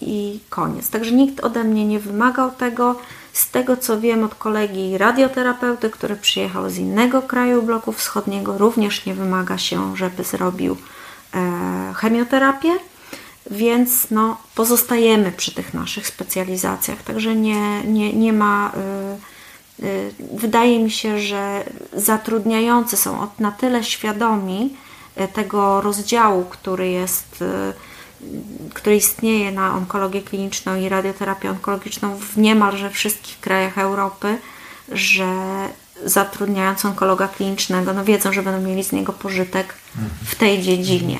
i koniec. Także nikt ode mnie nie wymagał tego. Z tego co wiem od kolegi radioterapeuty, który przyjechał z innego kraju bloku wschodniego, również nie wymaga się, żeby zrobił e, chemioterapię, więc no, pozostajemy przy tych naszych specjalizacjach. Także nie, nie, nie ma. Y, y, wydaje mi się, że zatrudniający są od- na tyle świadomi y, tego rozdziału, który jest. który istnieje na onkologię kliniczną i radioterapię onkologiczną w niemalże wszystkich krajach Europy, że zatrudniając onkologa klinicznego, no wiedzą, że będą mieli z niego pożytek w tej dziedzinie.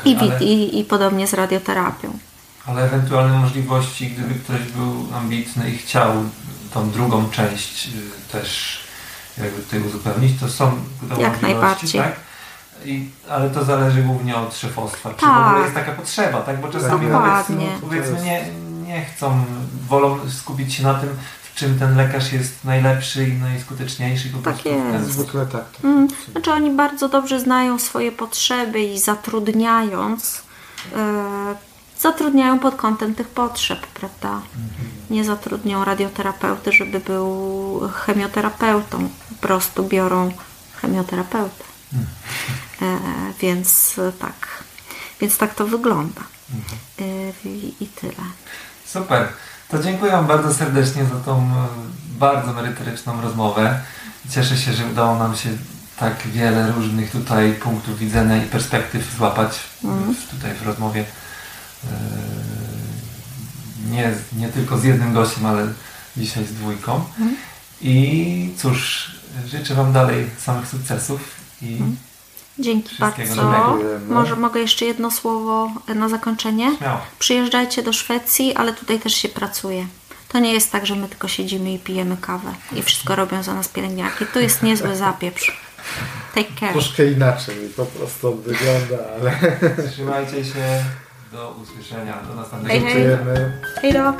Okej, I, ale, i, I podobnie z radioterapią. ale ewentualne możliwości, gdyby ktoś był ambitny i chciał tą drugą część y, też jakby tutaj uzupełnić, to są te możliwości, najbardziej. Tak? I, ale to zależy głównie od szefostwa. Czy w Tak. ogóle jest taka potrzeba, tak? Bo czasami Dokładnie. powiedzmy, powiedzmy nie, nie chcą, wolą skupić się na tym, czym ten lekarz jest najlepszy i najskuteczniejszy. Po Tak jest. Zwykle tak. tak. Mm, Znaczy oni bardzo dobrze znają swoje potrzeby i zatrudniając, e, zatrudniają pod kątem tych potrzeb, prawda? Nie zatrudnią radioterapeuty, żeby był chemioterapeutą. Po prostu biorą chemioterapeutę. E, więc e, tak. Więc tak to wygląda. E, i, I tyle. Super. To dziękuję Wam bardzo serdecznie za tą e, bardzo merytoryczną rozmowę. Cieszę się, że udało nam się tak wiele różnych tutaj punktów widzenia i perspektyw złapać w, w, tutaj w rozmowie. E, Nie, nie tylko z jednym gościem, ale dzisiaj z dwójką. I cóż, życzę Wam dalej samych sukcesów i Dzięki bardzo. Może mogę jeszcze jedno słowo na zakończenie? śmiało. Przyjeżdżajcie do Szwecji, ale tutaj też się pracuje. To nie jest tak, że my tylko siedzimy i pijemy kawę i wszystko robią za nas pielęgniarki. Tu jest niezły zapieprz. Take care. Troszkę inaczej po prostu wygląda, ale Trzymajcie się. Do usłyszenia. Do następnego. Hej, hej. dziękujemy. Hej do.